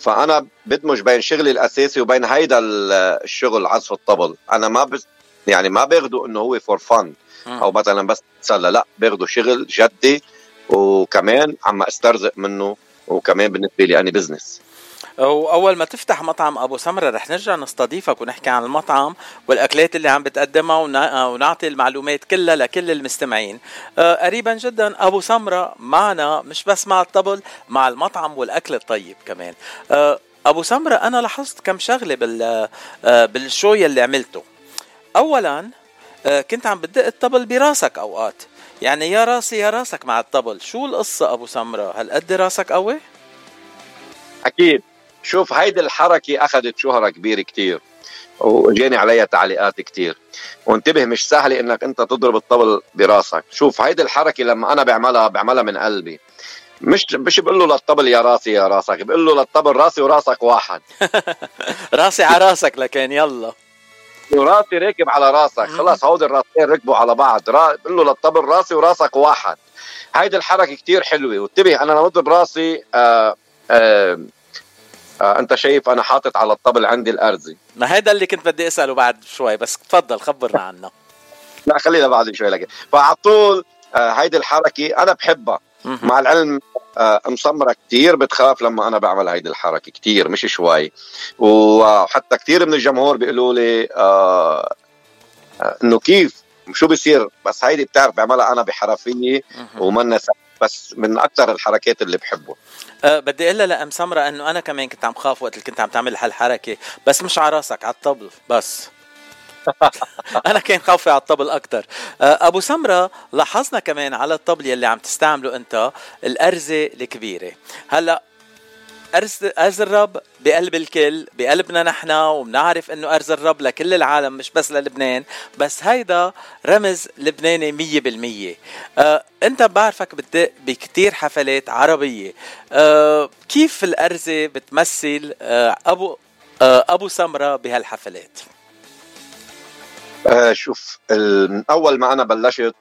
Speaker 9: فأنا بدمج بين شغلي الأساسي وبين هيدا ال- الشغل عزف الطبل. أنا ما بس يعني ما باخده إنه هو for fun أو مثلا بس تسلى لا باخده شغل جدي وكمان عم أسترزق منه وكمان بالنسبة لي أنا business
Speaker 3: وأول ما تفتح مطعم أبو سمرة رح نرجع نستضيفك ونحكي عن المطعم والأكلات اللي عم بتقدمها ونا- ونعطي المعلومات كلها لكل المستمعين. آه، قريبا جدا أبو سمرة معنا مش بس مع الطبل مع المطعم والأكل الطيب كمان. آه، أبو سمرة أنا لاحظت كم شغلة بال آه، بالشو يلي عملته. اولا آه، كنت عم بتدق الطبل براسك أوقات. يعني يا راسي يا راسك مع الطبل. شو القصة أبو سمرة؟ هل قد راسك قوي؟
Speaker 9: أكيد. شوف هيدي الحركة أخذت شهرة كبيرة كتير وجاني عليها تعليقات كتير. وانتبه مش سهل إنك أنت تضرب الطبل براسك. شوف هيدي الحركة لما أنا بعملها بعملها من قلبي. مش مش بقول له للطبل يا راسي يا راسك بقول له للطبل راسي وراسك واحد. *laughs*
Speaker 3: راسي على راسك لكن يلا.
Speaker 9: وراسي راكب على راسك. خلاص هودي الراسين ركبوا على بعض. را... بقول له للطبل راسي وراسك واحد. هيدي الحركة كتير حلوة. وانتبه أنا لما أضرب راسي آه آه آه أنت شايف أنا حاطط على الطبل عندي الأرزي.
Speaker 3: ما هذا اللي كنت بدي أسأله بعد شوي بس تفضل خبرنا عنه.
Speaker 9: لا خلينا بعد شوي لك. فعلى طول آه هيدي الحركة أنا بحبها. مع العلم آه مسمرة كتير بتخاف لما أنا بعمل هيدي الحركة كتير مش شوي. وحتى كتير من الجمهور بيقولوا لي آه آه إنه كيف؟ شو بيصير؟ بس هيدي بتعرف بعملها أنا بحرفية ومنا سهل. بس من أكثر الحركات اللي بحبه.
Speaker 3: أه بدي أقول لأم سمرة إنه أنا كمان كنت عم خاف وقت اللي كنت عم تعمل هالحركة بس مش على راسك على الطبل بس. *laughs* أنا كان خوفي على الطبل أكثر أبو سمرة لاحظنا كمان على الطبل يلي عم تستعمله أنت الأرزة الكبيرة. هلأ أرز الرب بقلب الكل بقلبنا نحن وبنعرف إنه أرز الرب لكل العالم مش بس للبنان. بس هيدا رمز لبناني مية بالمية. آه أنت بعرفك بتدق بكتير حفلات عربية. آه كيف الأرزة بتمثل آه أبو آه أبو سمرة بهالحفلات؟
Speaker 9: آه شوف من أول ما أنا بلشت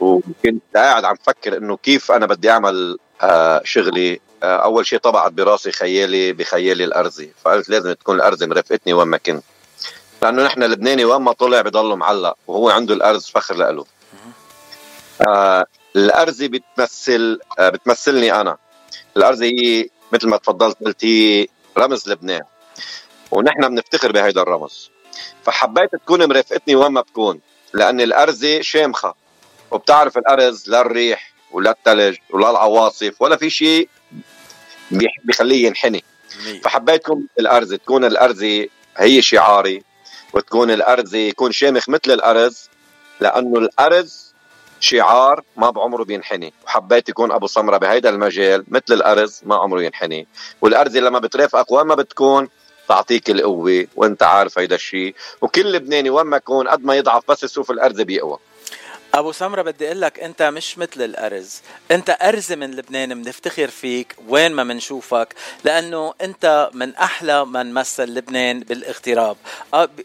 Speaker 9: وكنت قاعد عم فكر إنه كيف أنا بدي أعمل شغلي. آه أول شيء طبعت براسي خيالي بخيالي الارزي فقلت لازم تكون الارزه مرافقتني وين ما كنت. لأنه نحن لبناني وين ما طلع بضله معلق وهو عنده الارز فخر لإله آه الارزه بتمثل آه بتمثلني أنا. الارزه هي مثل ما تفضلت قلت هي رمز لبنان. ونحن بنفتخر بهيدا الرمز. فحبيت تكون مرافقتني وين ما بكون لأن الارزه شامخة. وبتعرف الأرز لا الريح ولا الثلج ولا العواصف ولا في شيء بيخليه ينحني. فحبيتكم الأرز تكون الارزه هي شعاري وتكون الارزه يكون شامخ مثل الأرز لأنه الأرز شعار ما بعمره بينحني. وحبيت يكون أبو سمرة بهيدا المجال مثل الأرز ما عمره ينحني. والارزه لما بترافقك وين ما بتكون تعطيك القوة وأنت عارف هيدا الشيء. وكل لبناني وين ما يكون قد ما يضعف بس يشوف الارزه بيقوى.
Speaker 3: أبو سمرة بدي أقول لك أنت مش مثل الأرز. أنت أرز من لبنان بنفتخر فيك وين ما بنشوفك لأنه أنت من أحلى من مثل لبنان بالاغتراب.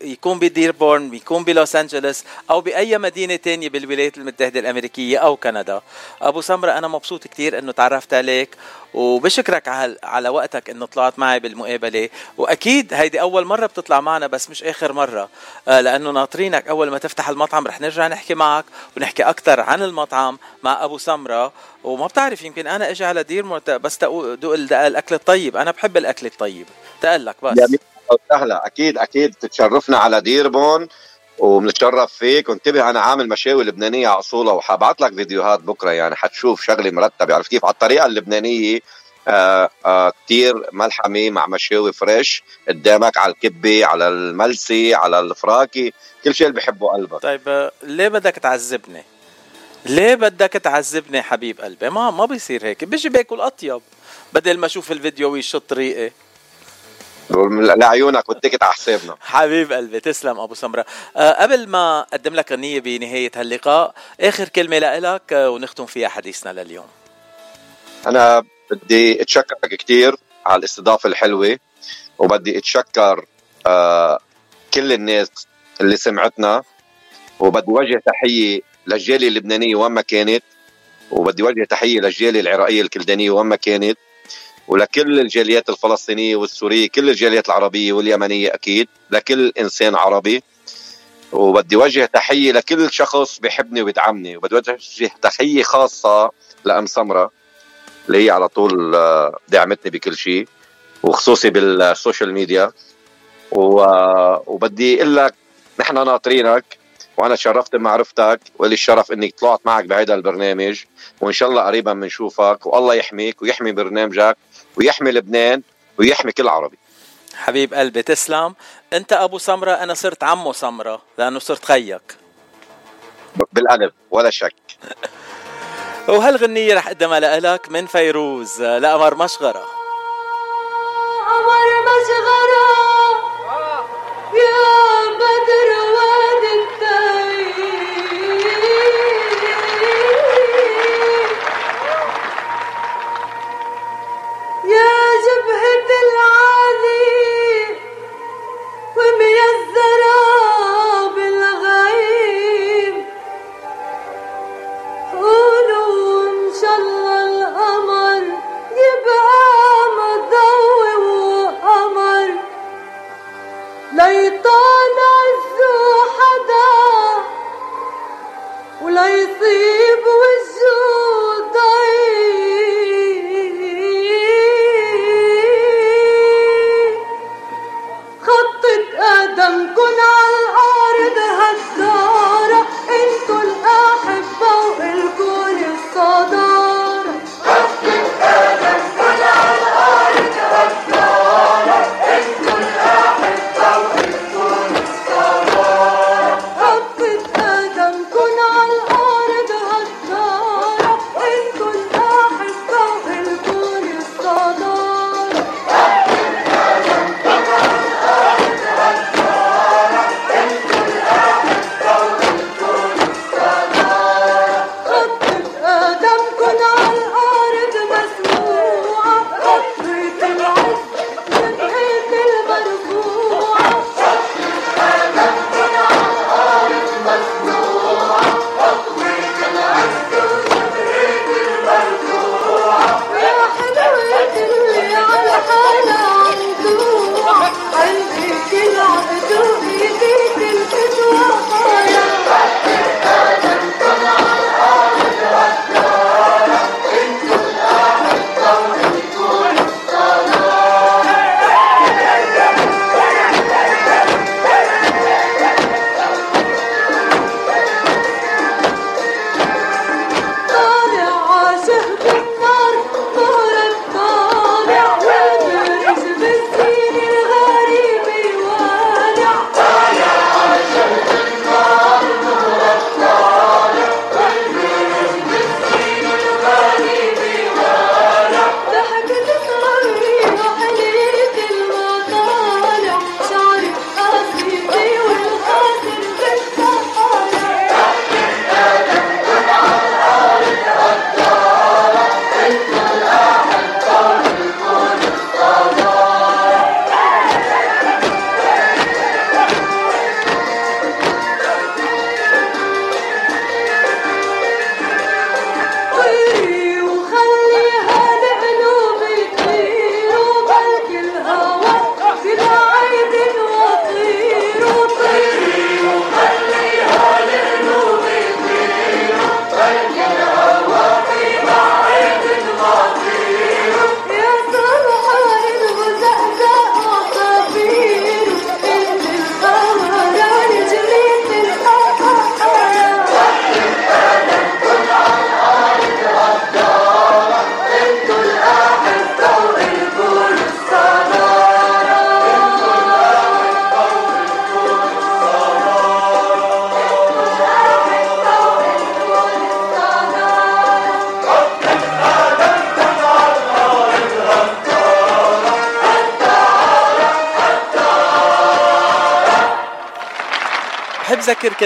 Speaker 3: يكون بديربورن يكون بلوس أنجلوس أو بأي مدينة تانية بالولايات المتحدة الأمريكية أو كندا. أبو سمرة أنا مبسوط كثير إنه تعرفت عليك وبشكرك على على وقتك إنه طلعت معي بالمقابلة. وأكيد هيدي أول مرة بتطلع معنا بس مش آخر مرة. آه، لأنه ناطرينك أول ما تفتح المطعم رح نرجع نحكي معك. ونحكي أكثر عن المطعم مع أبو سمرة. وما بتعرف يمكن أنا إجي على دير بس دوق الأكل الطيب. أنا بحب الأكل الطيب. تقلك بس.
Speaker 9: يا سهلا أكيد أكيد. تتشرفنا على ديربون وبنتشرف فيك. وانتبه أنا عامل مشاوي لبنانية على اصولها وحبعت لك فيديوهات بكرة. يعني حتشوف شغله مرتبه عرفت كيف؟ على الطريقة اللبنانية آه آه كتير ملحمه مع مشاوي فريش قدامك على الكبة على الملسي على الفراكي كل شيء اللي بحبه قلبك.
Speaker 3: طيب آه، ليه بدك تعذبني؟ ليه بدك تعذبني حبيب قلبي؟ ما ما بيصير هيك بيجي باكل أطيب بدل ما أشوف الفيديو ويشط ريقي
Speaker 9: لعيونك واتكت على حسابنا.
Speaker 3: حبيب قلبي تسلم أبو سمرة. أه قبل ما أقدم لك غنية بنهاية هاللقاء آخر كلمة لك ونختم فيها حديثنا لليوم.
Speaker 9: أنا بدي اتشكرك كثير على الاستضافة الحلوة وبدي أتشكر أه كل الناس اللي سمعتنا وبدي وجه تحية للجالية اللبنانية وين ما كانت وبدي وجه تحية للجالية العراقية الكلدانية وين ما كانت ولكل الجاليات الفلسطينية والسورية كل الجاليات العربية واليمنية أكيد لكل إنسان عربي. وبدي وجه تحية لكل شخص بيحبني وبيدعمني وبدي وجه تحية خاصة لأم سمرة. اللي هي على طول آه، دعمتني بكل شيء وخصوصي بالسوشيال ميديا. وبدي أقول لك نحن ناطرينك وأنا تشرفت بمعرفتك ولي الشرف إني طلعت معك بهذا البرنامج وإن شاء الله قريبا بنشوفك والله يحميك ويحمي برنامجك ويحمي لبنان ويحمي كل عربي.
Speaker 3: حبيب قلبي تسلم. أنت أبو سمرة أنا صرت عمو سمرة لأنه صرت خيك.
Speaker 9: بالقلب ولا شك. *laughs*
Speaker 3: وهالغنية رح اقدمها لك من فيروز. لقمر مشغرة.
Speaker 10: قمر مشغرة يا بدر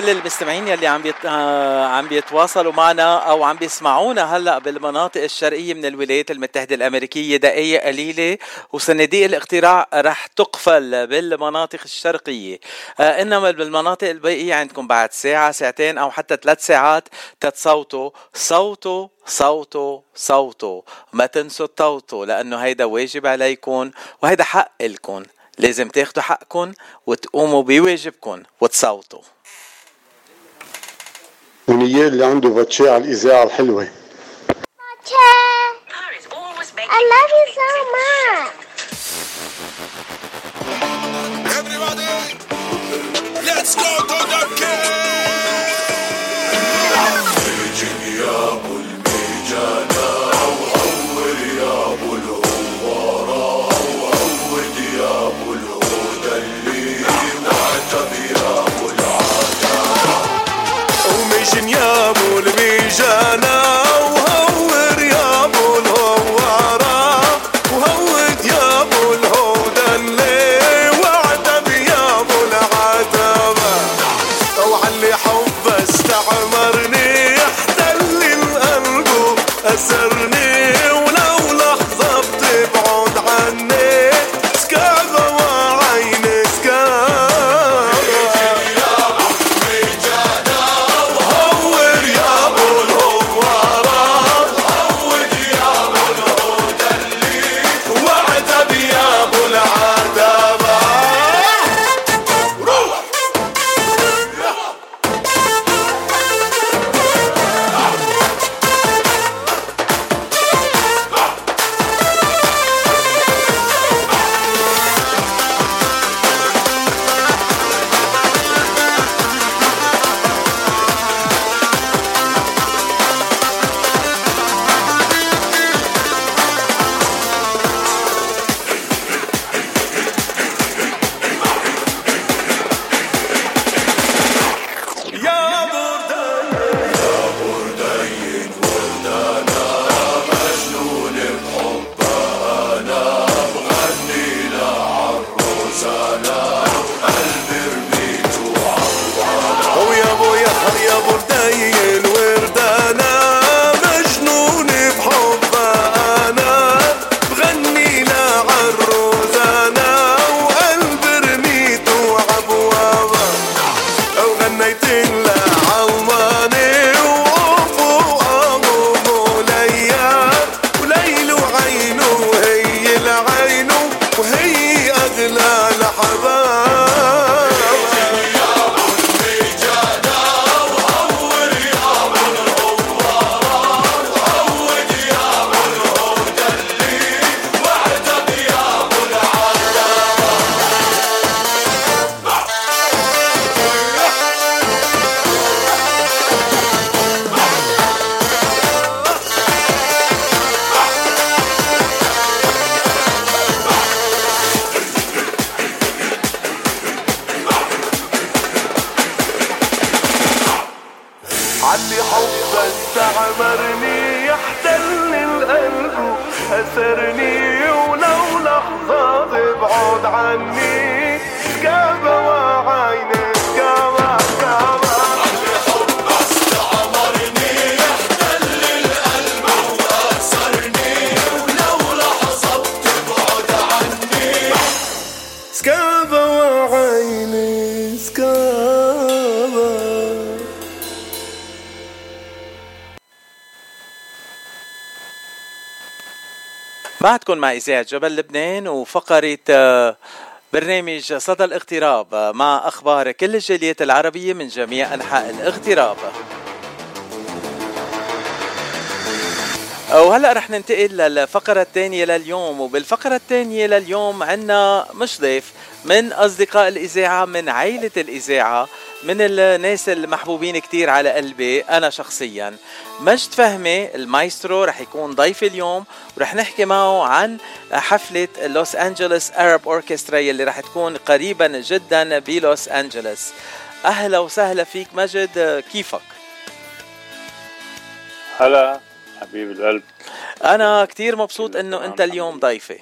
Speaker 3: كل المستمعين يلي عم بيت... آه، عم بيتواصلوا معنا أو عم بيسمعونا هلأ بالمناطق الشرقية من الولايات المتحدة الأمريكية دقائق قليلة وصناديق الاقتراع رح تقفل بالمناطق الشرقية. آه إنما بالمناطق الباقية عندكم بعد ساعة ساعتين أو حتى ثلاث ساعات تتصوتوا صوتوا صوتوا صوتوا. ما تنسوا التوتو لأنه هيدا واجب عليكم وهيدا حق لكم لازم تاخدوا حقكم وتقوموا بواجبكم وتصوتوا.
Speaker 11: ونيال اللي عنده فاتشي على الإذاعة الحلوة.
Speaker 12: I love you so much.
Speaker 13: Let's go to the يا
Speaker 3: بعدكم مع إذاعة جبل لبنان وفقرة آه، برنامج صدى الاغتراب آه، مع أخبار كل الجاليات العربية من جميع أنحاء الاغتراب. وهلأ رح ننتقل للفقرة الثانية لليوم وبالفقرة الثانية لليوم عنا مش ضيف من أصدقاء الإذاعة من عائلة الإذاعة من الناس المحبوبين كتير على قلبي أنا شخصيا. مجد فهمي المايسترو رح يكون ضيفي اليوم ورح نحكي معه عن حفلة لوس أنجلوس أرب أوركسترا اللي رح تكون قريبا جدا بلوس أنجلوس. أهلا وسهلا فيك مجد كيفك؟
Speaker 14: هلا حبيب القلب.
Speaker 3: أنا كتير مبسوط إنه أنت اليوم ضيفي.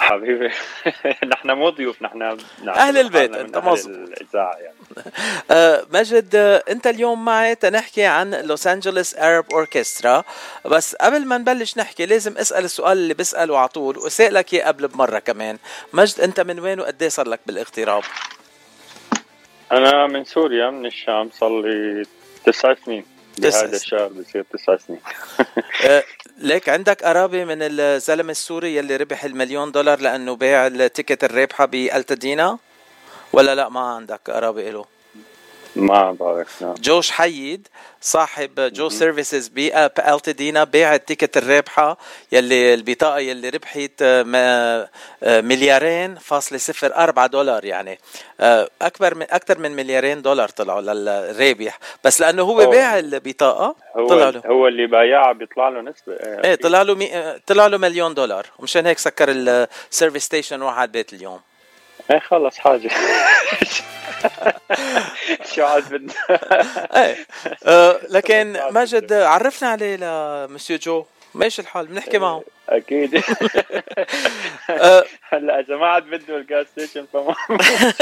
Speaker 14: حبيبي. *laughs* نحن مو ضيوف نحن
Speaker 3: أهل البيت، أنت مظبوط.
Speaker 14: الإذاعة يعني. *laughs*
Speaker 3: آه، مجد أنت اليوم معي تنحكي عن Los Angeles Arab Orchestra بس قبل ما نبلش نحكي لازم أسأل السؤال اللي بساله على طول وسالك إياه قبل بمرة كمان. مجد أنت من وين وقد صار لك بالاغتراب؟
Speaker 14: أنا من سوريا من الشام صار لي تسع سنين. بهذا الشهر بصير تسع سنين *laughs*
Speaker 3: آه، ليك عندك قرابة من الزلمة السوري يلي ربح المليون دولار لأنه باع ال ticket الرابحة بألتدينا؟ ولا لا ما عندك قرابة له
Speaker 14: ما بعرف نعم.
Speaker 3: جو شحيد صاحب Joe's Services بألتدينا باع ال ticket الرابحة يلي البطاقة يلي ربحت آه، آه، مليارين فاصلة صفر أربعة دولار يعني. آه، أكبر من أكثر من مليارين دولار طلعوا للرابح. بس لأنه هو
Speaker 14: أوه.
Speaker 3: باع البطاقة طلع
Speaker 14: هو
Speaker 3: له.
Speaker 14: هو اللي بايعها بيطلع له نسبة آه،
Speaker 3: إيه طلع له مي... طلع له مليون دولار. ومشان هيك سكر ال service station وراح على البيت اليوم.
Speaker 14: إيه خلص حاجة. *laughs* شو عاد بدنا؟
Speaker 3: إيه آه، *laughs* لكن ماجد عرفنا عليه لمسيو جو. ماشي الحال؟ بنحكي معه.
Speaker 14: أكيد. *laughs*
Speaker 3: آه،
Speaker 14: هلا إذا ما عاد بده ال gas station فما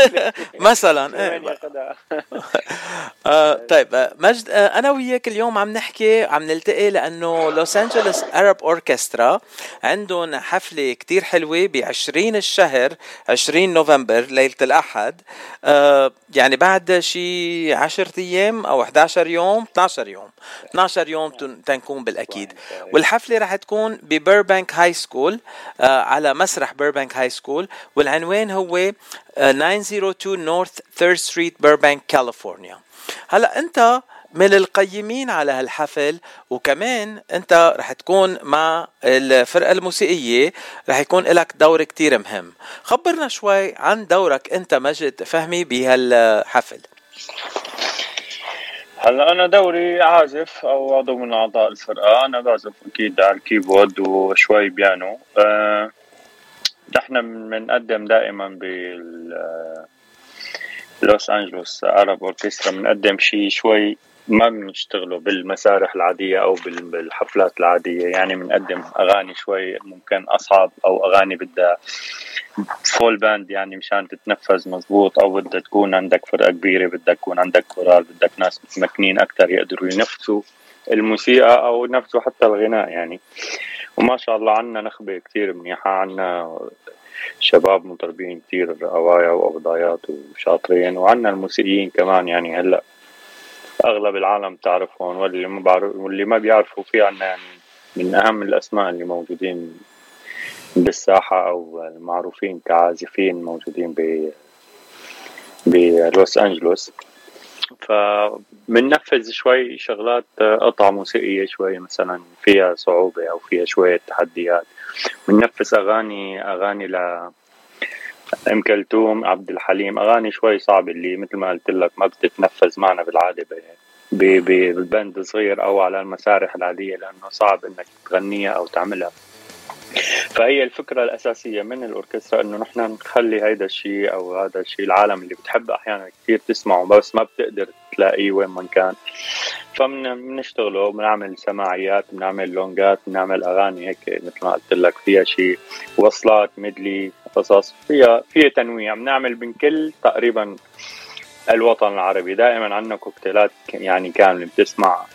Speaker 14: *laughs*
Speaker 3: مثلا
Speaker 14: إيه. *laughs*
Speaker 3: آه طيب آه، مجد أنا وياك اليوم عم نحكي عم نلتقي لأنه Los Angeles Arab Orchestra عندهم حفلة كتير حلوة ب 20 الشهر 20 نوفمبر ليلة الأحد. يعني بعد شي 10 أيام أو 11 يوم 12 يوم. 12 يوم تن- تنكون بالأكيد. والحفلة رح تكون ب Burbank High School على مسرح Burbank High School والعنوان هو آه 902 North 3 Street Burbank California هلا انت من القيمين على هالحفل وكمان انت رح تكون مع الفرقة الموسيقية رح يكون لك دور كتير مهم. خبرنا شوي عن دورك انت مجد فهمي بهالحفل.
Speaker 14: هلا أنا دوري عازف أو عضو من أعضاء الفرقة. أنا بعزف أكيد على ال keyboard وشوي بيانو. أه بنقدم دائما بال آه، Los Angeles Arab Orchestra بنقدم شيء شوي ما بنشتغله بالمسارح العادية أو بال- بالحفلات العادية. يعني بنقدم أغاني شوي ممكن أصعب أو أغاني بدها full band يعني مشان تتنفذ مزبوط أو بدها تكون عندك فرقة كبيرة بدك يكون عندك كورال بدك ناس متمكنين أكتر يقدروا ينفذوا الموسيقى أو ينفذوا حتى الغناء يعني. وما شاء الله عنا نخبة كتير منيحة عنا شباب مطربين كتير رواية وأبضايات وشاطرين وعنا الموسيقيين كمان يعني هلأ أغلب العالم تعرفهم واللي ما بعرف واللي ما بيعرفوا في عنا يعني من أهم الأسماء اللي موجودين بالساحة أو المعروفين كعازفين موجودين ب بلوس أنجلوس. فبننفذ شوي شغلات قطع موسيقية شوي مثلا فيها صعوبة أو فيها شوية تحديات. بننفذ اغاني أغاني ل أم كلثوم عبد الحليم أغاني شوي صعبة اللي مثل ما قلت لك ما بتتنفذ معنا بالعادة ببند صغير أو على المسارح العادية لأنه صعب إنك تغنيها أو تعملها. فهي الفكرة الأساسية من الأوركسترا إنه نحن نخلي هيدا الشيء أو هذا الشيء العالم اللي بتحب أحيانا كثير تسمعه بس ما بتقدر تلاقيه وين ما كان. فبنشتغله بنعمل سماعيات بنعمل لونجات بنعمل أغاني هيك مثل ما قلت لك فيها شيء وصلات ميدلي قصص فيها فيها تنويع. بنعمل من كل تقريبا الوطن العربي. دائما عندنا كوكتيلات يعني كاملة بتسمع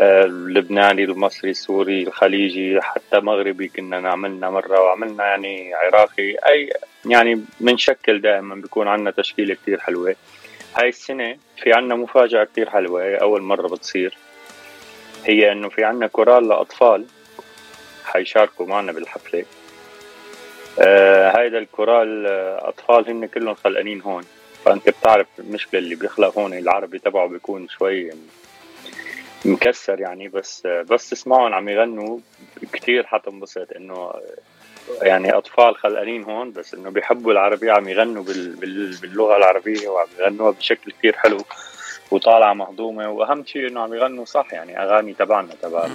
Speaker 14: اللبناني المصري السوري الخليجي حتى مغربي كنا نعملنا مرة وعملنا يعني عراقي. أي يعني بنشكل دائما بيكون عندنا تشكيلة كتير حلوة. هاي السنة في عندنا مفاجأة كتير حلوة. أول مرة بتصير. هي إنه في عندنا كورال لأطفال. حيشاركوا معنا بالحفلة. آه الكورال آه، أطفال هن كلهم خلقانين هون. فأنت بتعرف المشكلة اللي بيخلق هون. العربي تبعه بيكون شوي مكسر يعني بس بس تسمعهم عم يغنوا كتير حتنبسط إنه يعني أطفال خلقانين هون بس إنه بيحبوا العربية عم يغنوا بال بال باللغة العربية وعم يغنوها بشكل كتير حلو وطالعة مهضومة وأهم شيء إنه عم يغنوا صح يعني أغاني تبعنا تبع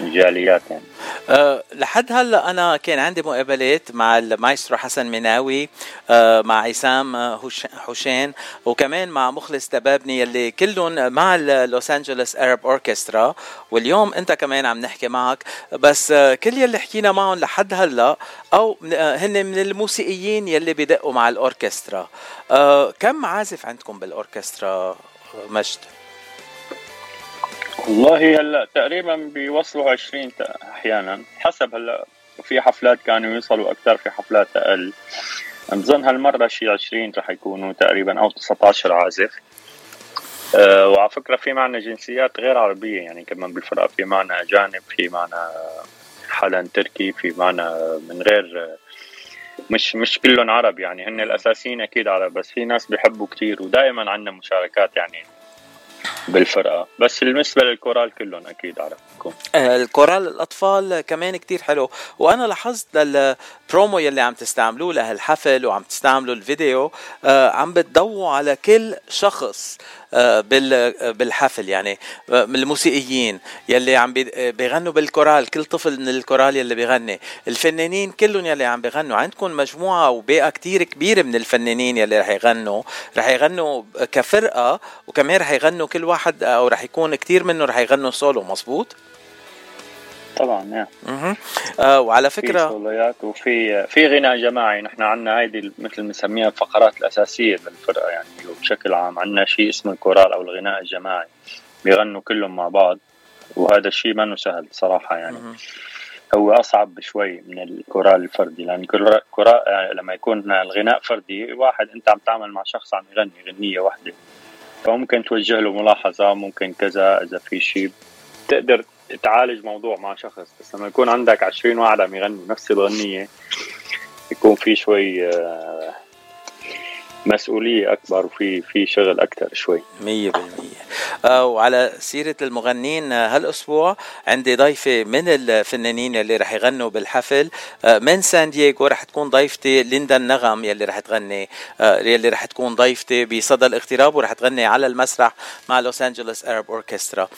Speaker 14: الجاليات يعني
Speaker 3: أه لحد هلا أنا كان عندي مقابلات مع المايسترو حسن مناوي أه مع عصام حسين وكمان مع مخلص دبابني يلي كلهم مع Los Angeles Arab Orchestra واليوم أنت كمان عم نحكي معك. بس أه كل يلي حكينا معهم لحد هلا أو أه هن من الموسيقيين يلي بدقوا مع الأوركسترا. أه كم عازف عندكم بالأوركسترا مجد؟
Speaker 14: والله هلا تقريبا بيوصلوا 20 أحيانا. حسب هلا في حفلات كانوا يوصلوا أكثر في حفلات أقل. بظن هالمرة شيء 20 رح يكونوا تقريبا أو 19 عازف. أه وعلى فكرة في معنا جنسيات غير عربية يعني كمان بالفرقه في معنا اجانب في معنا حدا تركي في معنا من غير مش مش كلهم عرب يعني هن الأساسيين أكيد عرب بس في ناس بيحبوا كتير. ودائما عندنا مشاركات يعني بالفرقة. بس بالنسبة للكورال كلهم أكيد عرفكم
Speaker 3: آه، الكورال الأطفال كمان كتير حلو. وأنا لاحظت للبرومو يلي عم تستعملوه لهالحفل وعم تستعملوا الفيديو آه، عم بتضووا على كل شخص. بالحفل يعني. آه، الموسيقيين يلي عم بيغنوا بالكورال كل طفل من الكورال يلي بيغني. الفنانين كلهم يلي عم بيغنوا. عندكم مجموعة وبيئة كتير كبيرة من الفنانين يلي رح يغنوا. رح يغنوا كفرقة وكمان رح يغنوا كل واحد أو رح يكون كتير منه رح يغنوا سولو مزبوط
Speaker 14: طبعا نعم.
Speaker 3: آه وعلى فكره
Speaker 14: في سولويات وفي في غناء جماعي. نحن عندنا هيدي مثل بنسميها الفقرات الأساسية للفرقه يعني بشكل عام عندنا شيء اسمه الكورال أو الغناء الجماعي. بيغنوا كلهم مع بعض وهذا الشيء ما سهل صراحة يعني. مم. هو أصعب شوي من الكورال الفردي. لأن الكورال يعني لما يكون الغناء فردي واحد أنت عم تعمل مع شخص عم يغني غنية واحدة فممكن توجه له ملاحظة ممكن كذا إذا في شيء. تقدر تعالج موضوع مع شخص بس لما يكون عندك 20 واحد عم يغنوا نفس الغنية يكون في شوي آه، مسؤولية أكبر وفي في شغل أكثر شوي.
Speaker 3: مية بالمية. آه وعلى سيرة المغنين آه، هالأسبوع عندي ضيفة من الفنانين اللي رح يغنوا بالحفل. من سان دييغو رح تكون ضيفتي ليندا النغم يلي رح تغني. يلي رح تكون ضيفتي بصدى الاغتراب ورح تغني على المسرح مع لوس أنجلوس أرب أوركسترا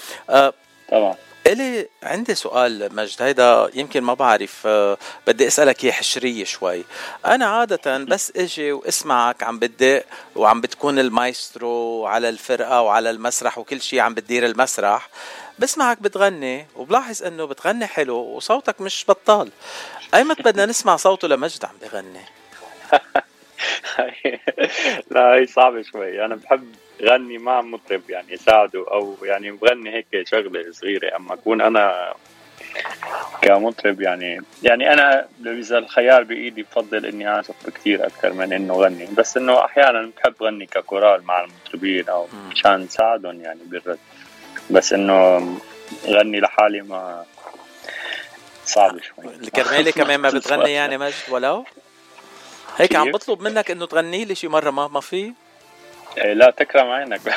Speaker 14: طبعا
Speaker 3: إلي عندي سؤال مجد هيدا يمكن ما بعرف آه، بدي أسألك إياه حشرية شوي. أنا عادة بس إجي وأسمعك عم بدق وعم بتكون المايسترو على الفرقة وعلى المسرح وكل شيء عم بتدير المسرح بسمعك بتغني وبلاحظ إنه بتغني حلو وصوتك مش بطال. ايمت بدنا نسمع صوته لمجد عم بغني؟ *laughs*
Speaker 14: لا هي صعبة شوي. أنا بحب غني مع مطرب يعني ساعده أو يعني بغني هيك شغلة صغيرة. أما أكون أنا كمطرب يعني يعني أنا إذا الخيار بإيدي بفضل إني اعزف بكثير أكثر من إنه غني. بس إنه أحيانا بحب غني ككورال مع المطربين أو مشان ساعدهم يعني بالرد. بس إنه غني لحالي ما صعب شوي.
Speaker 3: الكرمالي *laughs* كمان ما بتغني يعني مجد ولو هيك عم بطلب منك إنه تغني لي شي مرة ما ما في؟
Speaker 14: لا تكرم عينك. *laughs*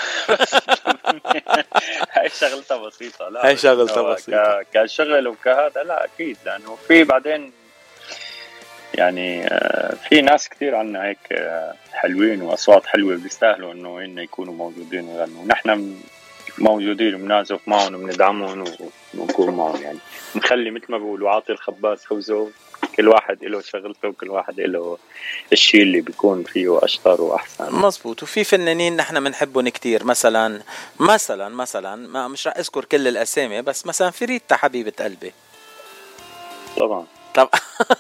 Speaker 14: هاي شغلتها بسيطة. لا
Speaker 3: هاي شغلتها بسيطة.
Speaker 14: كشغل وكهذا لا أكيد. لأنه في بعدين يعني آه، في ناس كثير عنا هيك آه، حلوين وأصوات حلوة بيستاهلوا إنه هن يكونوا موجودين ويغنوا. نحن موجودين وبنعزف معهم وبندعمهم ونكون معهم. يعني نخلي مثل ما بيقولوا عاطي الخباز فوزه كل واحد له شغلته وكل واحد له الشيء اللي بيكون فيه أشطر وأحسن.
Speaker 3: مزبوط. وفي فنانين نحن بنحبهم كتير. مثلا مثلا مثلا ما مش رح أذكر كل الأسامي بس مثلا فريتا حبيبة قلبي.
Speaker 14: طبعا.
Speaker 3: طب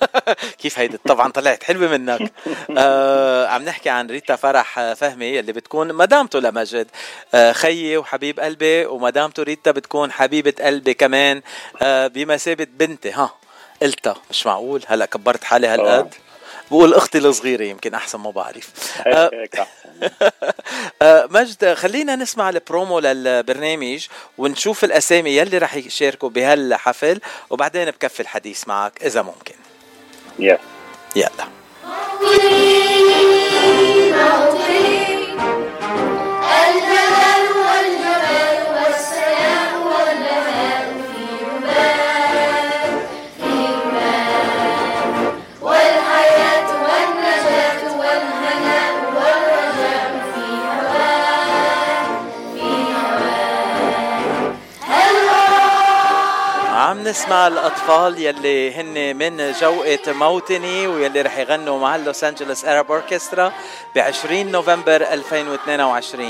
Speaker 3: *laughs* كيف هيدي؟ طبعا طلعت حلوة منك. *laughs* آه عم نحكي عن ريتا فرح فهمي اللي بتكون مدامته لمجد آه خيي وحبيب قلبي ومدامته ريتا بتكون حبيبة قلبي كمان. آه بمثابة بنتي ها. قلتها مش معقول؟ هلا كبرت حالي هالقد. بقول أختي الصغيرة يمكن أحسن ما بعرف.
Speaker 14: آه. *laughs*
Speaker 3: آه، مجد خلينا نسمع البرومو للبرنامج ونشوف الأسامي يلي رح يشاركوا بهالحفل وبعدين بكفي الحديث معك إذا ممكن.
Speaker 14: يلا.
Speaker 3: يلا. موطني موطني نسمع الأطفال يلي هن من جوقة موطني ويلي رح يغنوا مع الـ Los Angeles Arab Orchestra ب 20 نوفمبر 2022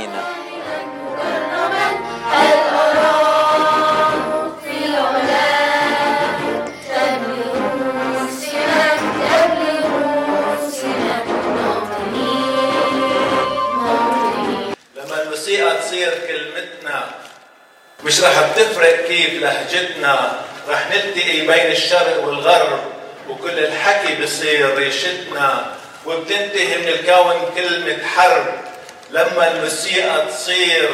Speaker 15: لما الموسيقى تصير كلمتنا مش رح بتفرق كيف لهجتنا. رح نلتقي بين الشرق والغرب وكل الحكي بصير ريشتنا وبتنتهي من الكون كلمة حرب. لما الموسيقى تصير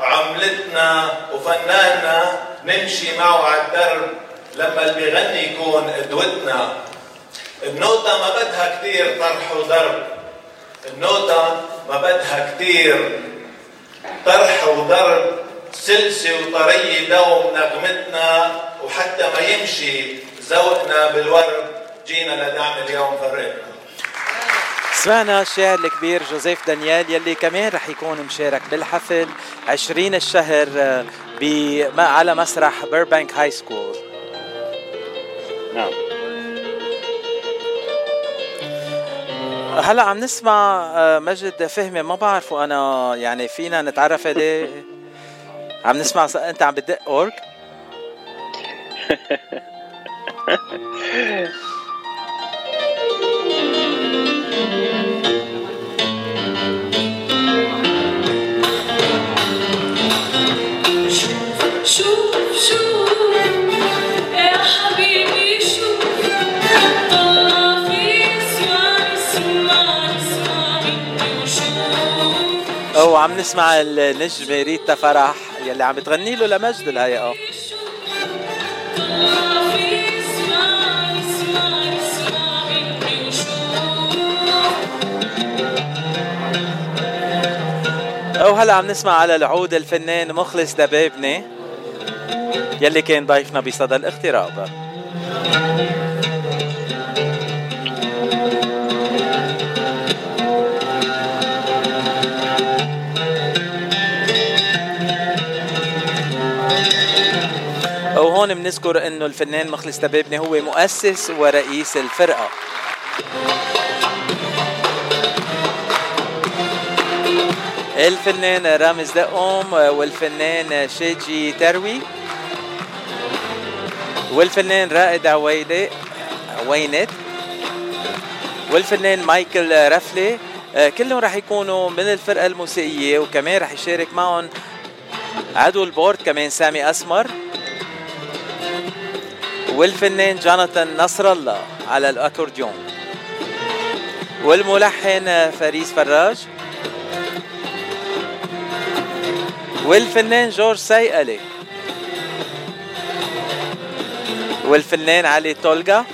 Speaker 15: عملتنا وفناننا نمشي معه على الدرب. لما اللي بيغني يكون قدوتنا. النوتة ما بدها كتير طرح وضرب. النوتة ما بدها كتير طرح وضرب. سلسة وطرية دوم نغمتنا. وحتى ما يمشي ذوقنا بالورد جينا لدعم اليوم فرقنا.
Speaker 3: سمعنا الشاعر الكبير جوزيف دانيال يلي كمان رح يكون مشارك بالحفل 20 الشهر آه، ب على مسرح Burbank High School
Speaker 14: نعم.
Speaker 3: هلا عم نسمع آه، مجد فهمي ما بعرفه أنا يعني فينا نتعرف عليه. عم نسمع أنت عم بتدق اورج عم نسمع النجمة ريتا فرح يلي عم بتغني له لمجد الهيئة. هلا عم نسمع على العود الفنان مخلص دبابني يلي كان ضيفنا بصدى الاغتراب. وهون بنذكر إنه الفنان مخلص دبابني هو مؤسس ورئيس الفرقة. الفنان رامز دقوم والفنان شيجي تروي والفنان رائد عويدة عوينت والفنان مايكل رفلي. آه، كلهم رح يكونوا من الفرقة الموسيقية وكمان رح يشارك معهم عضو ال board كمان سامي أسمر. والفنان جوناثان نصر الله على الأكورديون. والملحن فريز فراج. والفنان جورج سيقلي والفنان علي تولغا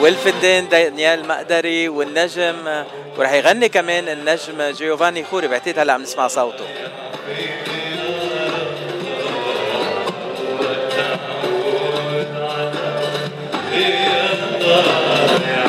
Speaker 3: والفنان دانيال مقدري والنجم ورح يغني كمان النجم جيوفاني خوري. بعتقد هلا عم نسمع صوته. Yeah.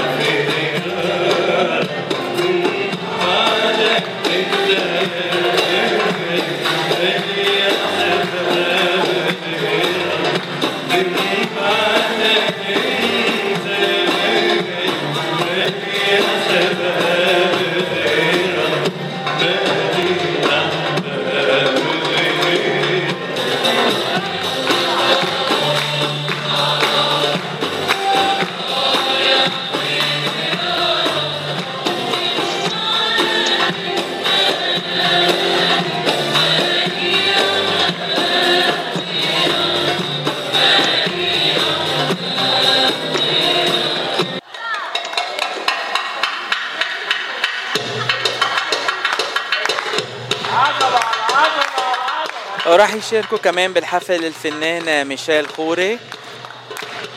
Speaker 3: وراح يشاركوا كمان بالحفل الفنان ميشيل خوري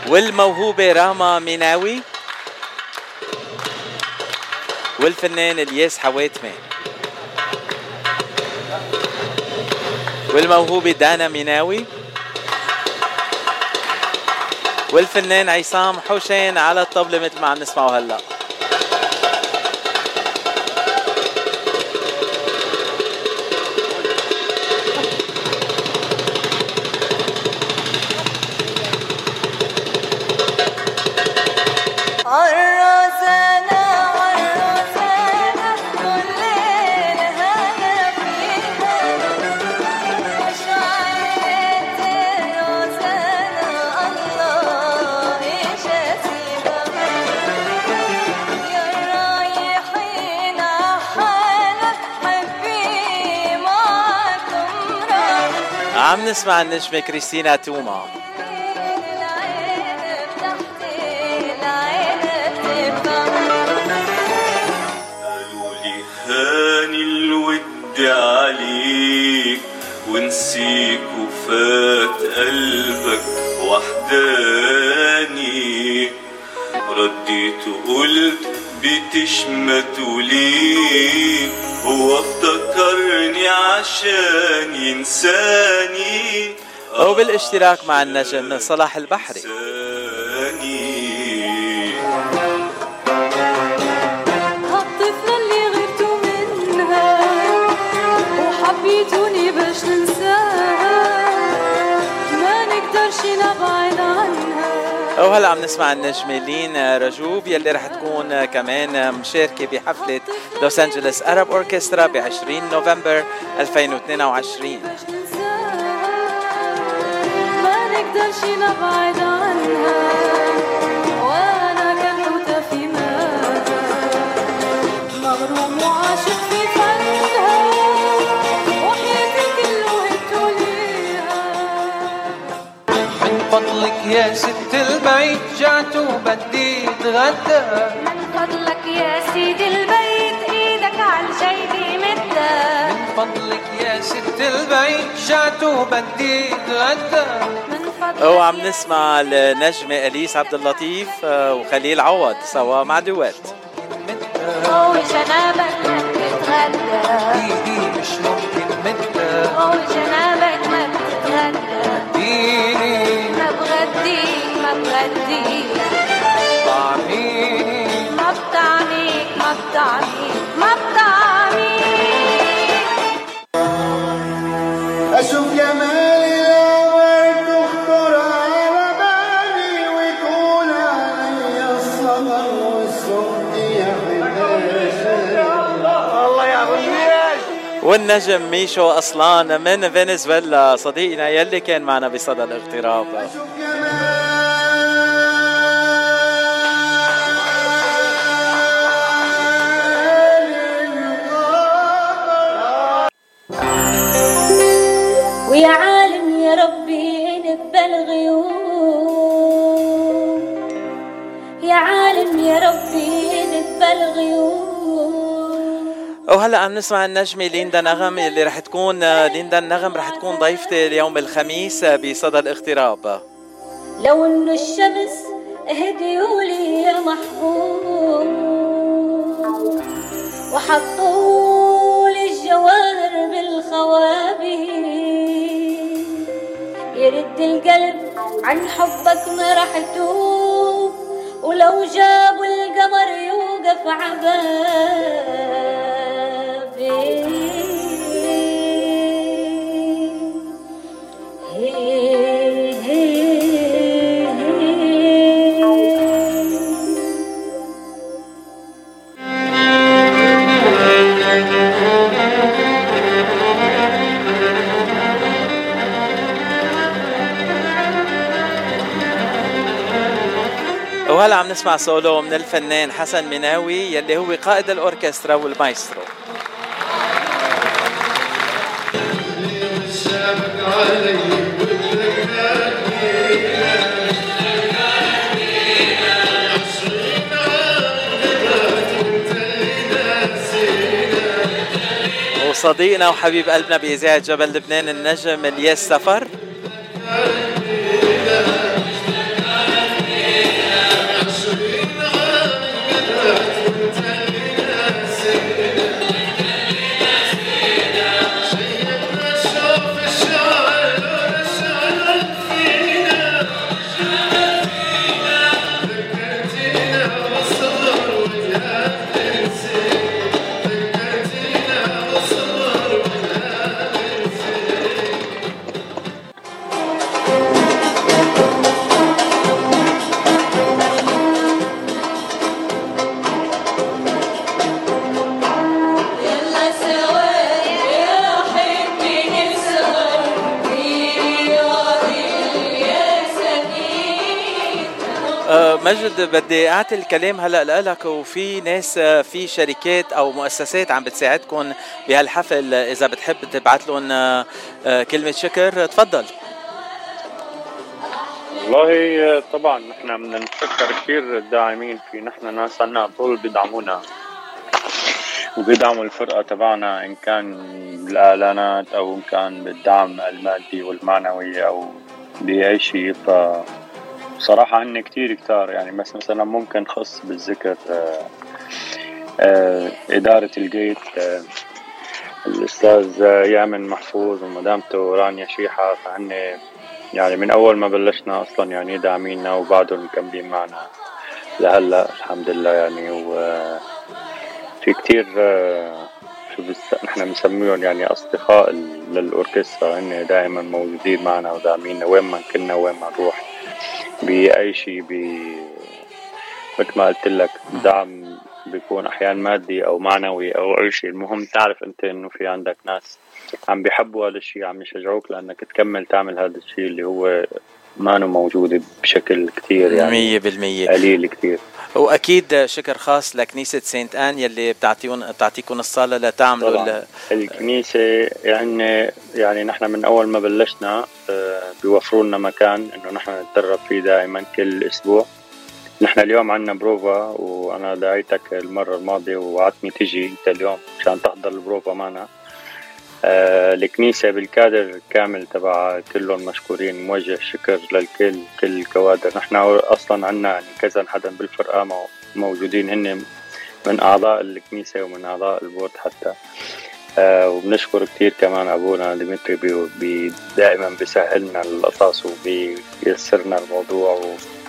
Speaker 3: والموهوبة راما ميناوي والفنان الياس حواتمة والموهوبة دانا ميناوي والفنان عصام حسين على الطبلة مثل ما عم نسمعه هلأ. عم نسمع النجمة كريستينا توما.
Speaker 7: هاني الود عليك ونسيك وفات قلبك وحداني. رديت وقلت بتشمت ليك هو افتكرني عشان ينساني.
Speaker 3: وبالاشتراك مع النجم صلاح البحري.
Speaker 10: هالطفلة اللي منها وحبيتوني باش ننساها ما نقدرش نبعد عنها.
Speaker 3: وهلا عم نسمع النجمة لين رجوب يلي رح تكون كمان مشاركة بحفلة لوس أنجلوس أرب أوركسترا ب 20 نوفمبر 2022
Speaker 10: ما نقدرش نبعد عنها وأنا كالحوتة في مغروم وعاشق في فنها وحياتي كله ليها
Speaker 16: من فضلك يا ست البيت جعت وبدي اتغدى
Speaker 10: من فضلك يا سيدي البيت
Speaker 16: فضلك يا ست البيت جعت وبدي اتغدى
Speaker 3: وعم نسمع النجمة أليس عبد اللطيف آه، وخليل عوض سوا مع دوات.
Speaker 10: وجنابك ما بتتغدى.
Speaker 16: ايدي مش ممكن مدة
Speaker 10: وجنابك ما بتتغدى.
Speaker 16: اديني
Speaker 10: ما بغديك ما بغديك
Speaker 16: طعميني.
Speaker 10: ما بطعميك ما بطعميك. ما بطعميك.
Speaker 3: والنجم ميشو أصلان من فنزويلا. صديقنا يلي كان معنا بصدى الاغتراب
Speaker 10: ويا عالم يا ربي نبى الغيوم يا عالم يا ربي نبى الغيوم
Speaker 3: وهلا عم نسمع النجمة ليندا نغم اللي رح تكون ليندا النغم رح تكون ضيفتي اليوم الخميس بصدى الاغتراب.
Speaker 10: لو إنه الشمس هديولي يا محبوب وحطوا لي الجواهر بالخوابي يرد القلب عن حبك ما راح توب ولو جابوا القمر يوقف
Speaker 3: وهلا عم نسمع سولو من الفنان حسن مناوي يلي هو قائد الأوركسترا والمايسترو. وصديقنا وحبيب قلبنا بإذاعة جبل لبنان النجم الياس سفر. مجد بدي أعطي الكلام هلأ لك وفي ناس في شركات أو مؤسسات عم بتساعدكم بهالحفل. إذا بتحب تبعت لهم آه، كلمة شكر. تفضل.
Speaker 14: والله طبعا نحن بدنا نتشكر كثير الداعمين في نحن ناس عنا طول بيدعمونا. وبيدعموا الفرقة تبعنا إن كان بالإعلانات أو إن كان بالدعم المادي والمعنوي أو بأي شيء. ف صراحة هن كتير كتار يعني بس مثلا ممكن خص بالذكر آه، آه، إدارة الجيت آه، الأستاذ يامن محفوظ ومدامته رانيا شيحة. فهن يعني من أول ما بلشنا أصلا يعني داعمينا وبعدهم مكملين معنا لهلأ الحمد لله يعني. و في كتير شو نحن بنسميهم يعني أصدقاء للأوركسترا. هن دائما موجودين معنا وداعمينا وين ما كنا وين ما نروح. بأي شيء ب مثل ما قلت لك دعم بيكون أحيانا مادي أو معنوي أو أي شيء. المهم تعرف أنت إنه في عندك ناس عم بيحبوا هذا الشيء عم يشجعوك لأنك تكمل تعمل هذا الشيء اللي هو ما موجود بشكل كثير يعني.
Speaker 3: مية بالمية.
Speaker 14: قليل كثير
Speaker 3: وأكيد شكر خاص لكنيسة سانت آن يلي بتعطيون بتعطيكم الصالة لتعملوا
Speaker 14: الكنيسة يعني يعني نحن من أول ما بلشنا آه، بيوفروا لنا مكان إنه نحن نتدرب فيه دائما كل أسبوع. نحن اليوم عندنا بروفا وأنا دعيتك المرة الماضية ووعدتني تجي أنت اليوم مشان تحضر البروفا معنا. آه الكنيسة بالكادر كامل تبع كلهم مشكورين موجه شكر للكل كل الكوادر. نحن أصلا عنا يعني كذا حدا بالفرقة موجودين هن من أعضاء الكنيسة ومن أعضاء ال board حتى. آه وبنشكر كثير كمان أبونا ديمتري يلي دائما بيسهلنا القصص وبييسرنا الموضوع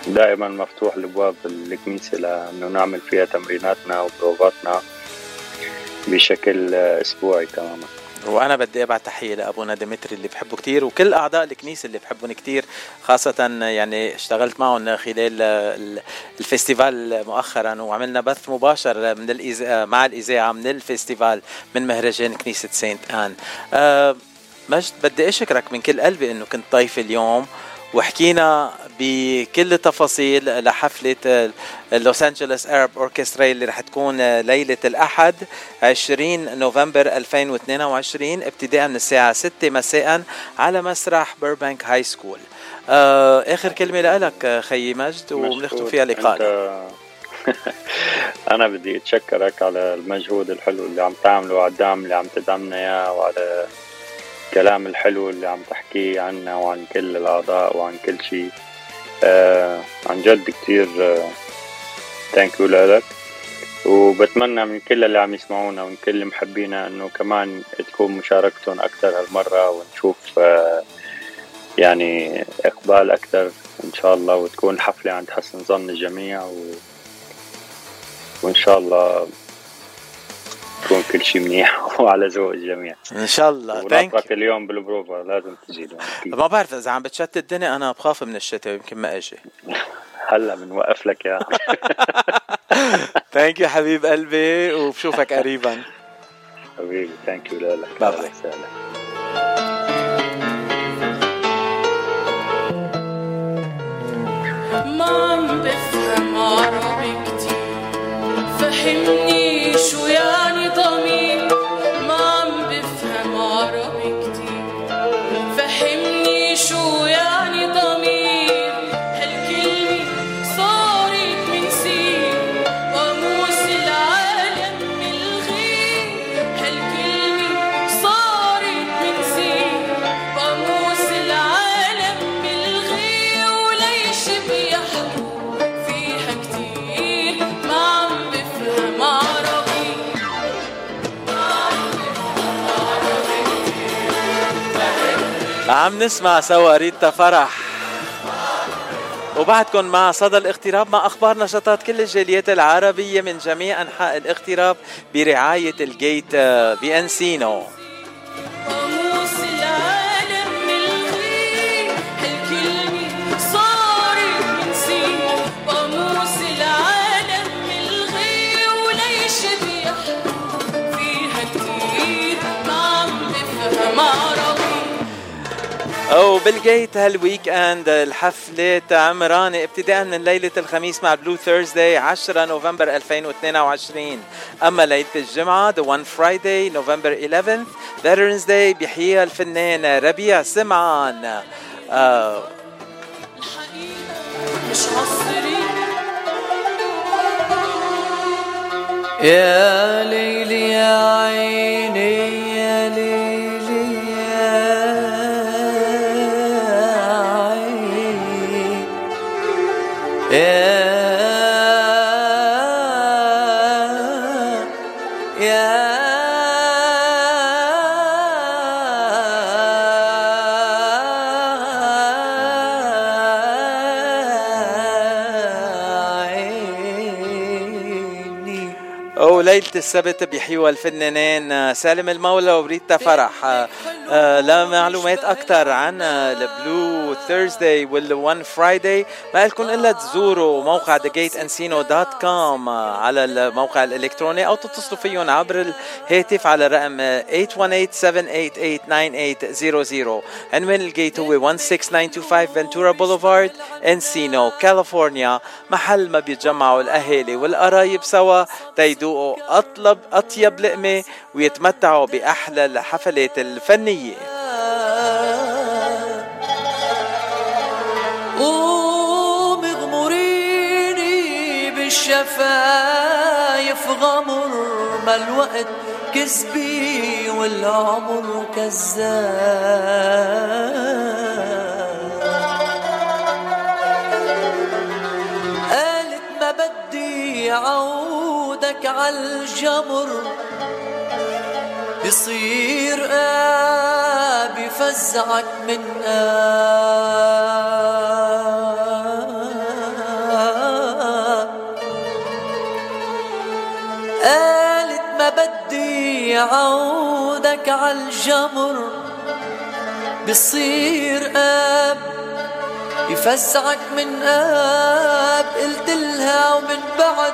Speaker 14: ودائما مفتوح الابواب الكنيسة لأنه نعمل فيها تمريناتنا وبروفاتنا بشكل أسبوعي تماما.
Speaker 3: وأنا بدي ابعت تحية لابونا ديمتري اللي بحبه كتير وكل أعضاء الكنيسة اللي بحبهم كتير خاصة يعني اشتغلت معهم خلال ال festival مؤخرا وعملنا بث مباشر من الإذاعة مع الإذاعة من ال festival من مهرجان كنيسة Saint Anne. أه مجد بدي أشكرك من كل قلبي إنه كنت ضيف اليوم وحكينا بكل التفاصيل لحفلة ال Los Angeles Arab Orchestra اللي رح تكون ليلة الأحد 20 نوفمبر 2022 ابتداء من الساعة 6 مساء على مسرح Burbank High School آخر كلمة لك خيي مجد وبنختم فيها لقاء *laughs*
Speaker 14: أنا بدي أتشكرك على المجهود الحلو اللي عم تعمله وعلى الدعم اللي عم تدعمنا إياه وعلى الكلام الحلو اللي عم تحكيه عنا وعن كل الأعضاء وعن كل شيء. آه عن جد كتير thank you لك. وبتمنى من كل اللي عم يسمعونا ومن كل محبينا إنه كمان تكون مشاركتهم أكثر هالمرة ونشوف آه يعني إقبال أكثر إن شاء الله وتكون حفلة عند حسن ظن الجميع و... وإن شاء الله يكون كل شيء منيح *laughs* وعلى ذوق الجميع
Speaker 3: إن شاء الله.
Speaker 14: ونطرك اليوم بالبروفا لازم تجي
Speaker 3: ما بعرف إذا عم بتشتي الدنيا أنا بخاف من الشتاء يمكن ما أجي.
Speaker 14: هلا بنوقف لك يا
Speaker 3: thank you *laughs* حبيب قلبي وبشوفك قريبا.
Speaker 14: حبيبي thank you لك.
Speaker 3: bye bye
Speaker 17: ما عم بفهم عربي كتير فهمني شو يعني عم
Speaker 3: نسمع سوا ريتا فرح وبعدكم مع صدى الاغتراب مع أخبار نشاطات كل الجاليات العربية من جميع أنحاء الاغتراب برعاية الجيت
Speaker 17: بأنسينو. عربي
Speaker 3: أو بال Gate هال weekend الحفلة عمرانة ابتداء من ليلة الخميس مع Blue Thursday 10 نوفمبر 2022 أما ليلة الجمعة The One Friday نوفمبر 11 Veterans Day بيحييها الفنان ربيع سمعان. آه.
Speaker 17: مش مصري
Speaker 18: يا ليلي يا عيني.
Speaker 3: وليلة السبت بيحيوها الفنانين آه، سالم المولى وبريتا فرح. آه، لمعلومات أكثر عن ال Blue Thursday وال One Friday ما لكم إلا تزوروا موقع thegateencino.com على الموقع الإلكتروني أو تتصلوا فيهم عبر الهاتف على الرقم 818-788-9800 عنوان ال Gate هو 16925 Ventura Boulevard Encino كاليفورنيا محل ما بيتجمعوا الأهالي والقرايب سوا. تيدوقوا أطلب أطيب لقمة ويتمتعوا بأحلى الحفلات الفنية.
Speaker 18: ومغمريني بالشفايف غمر ما الوقت كذبي والعمر كذاب. قالت ما بدي عودك عالجمر يصير آب يفزعك من قالت ما بدي عودك عالجمر بصير آب يفزعك من آب. قلت لها ومن بعد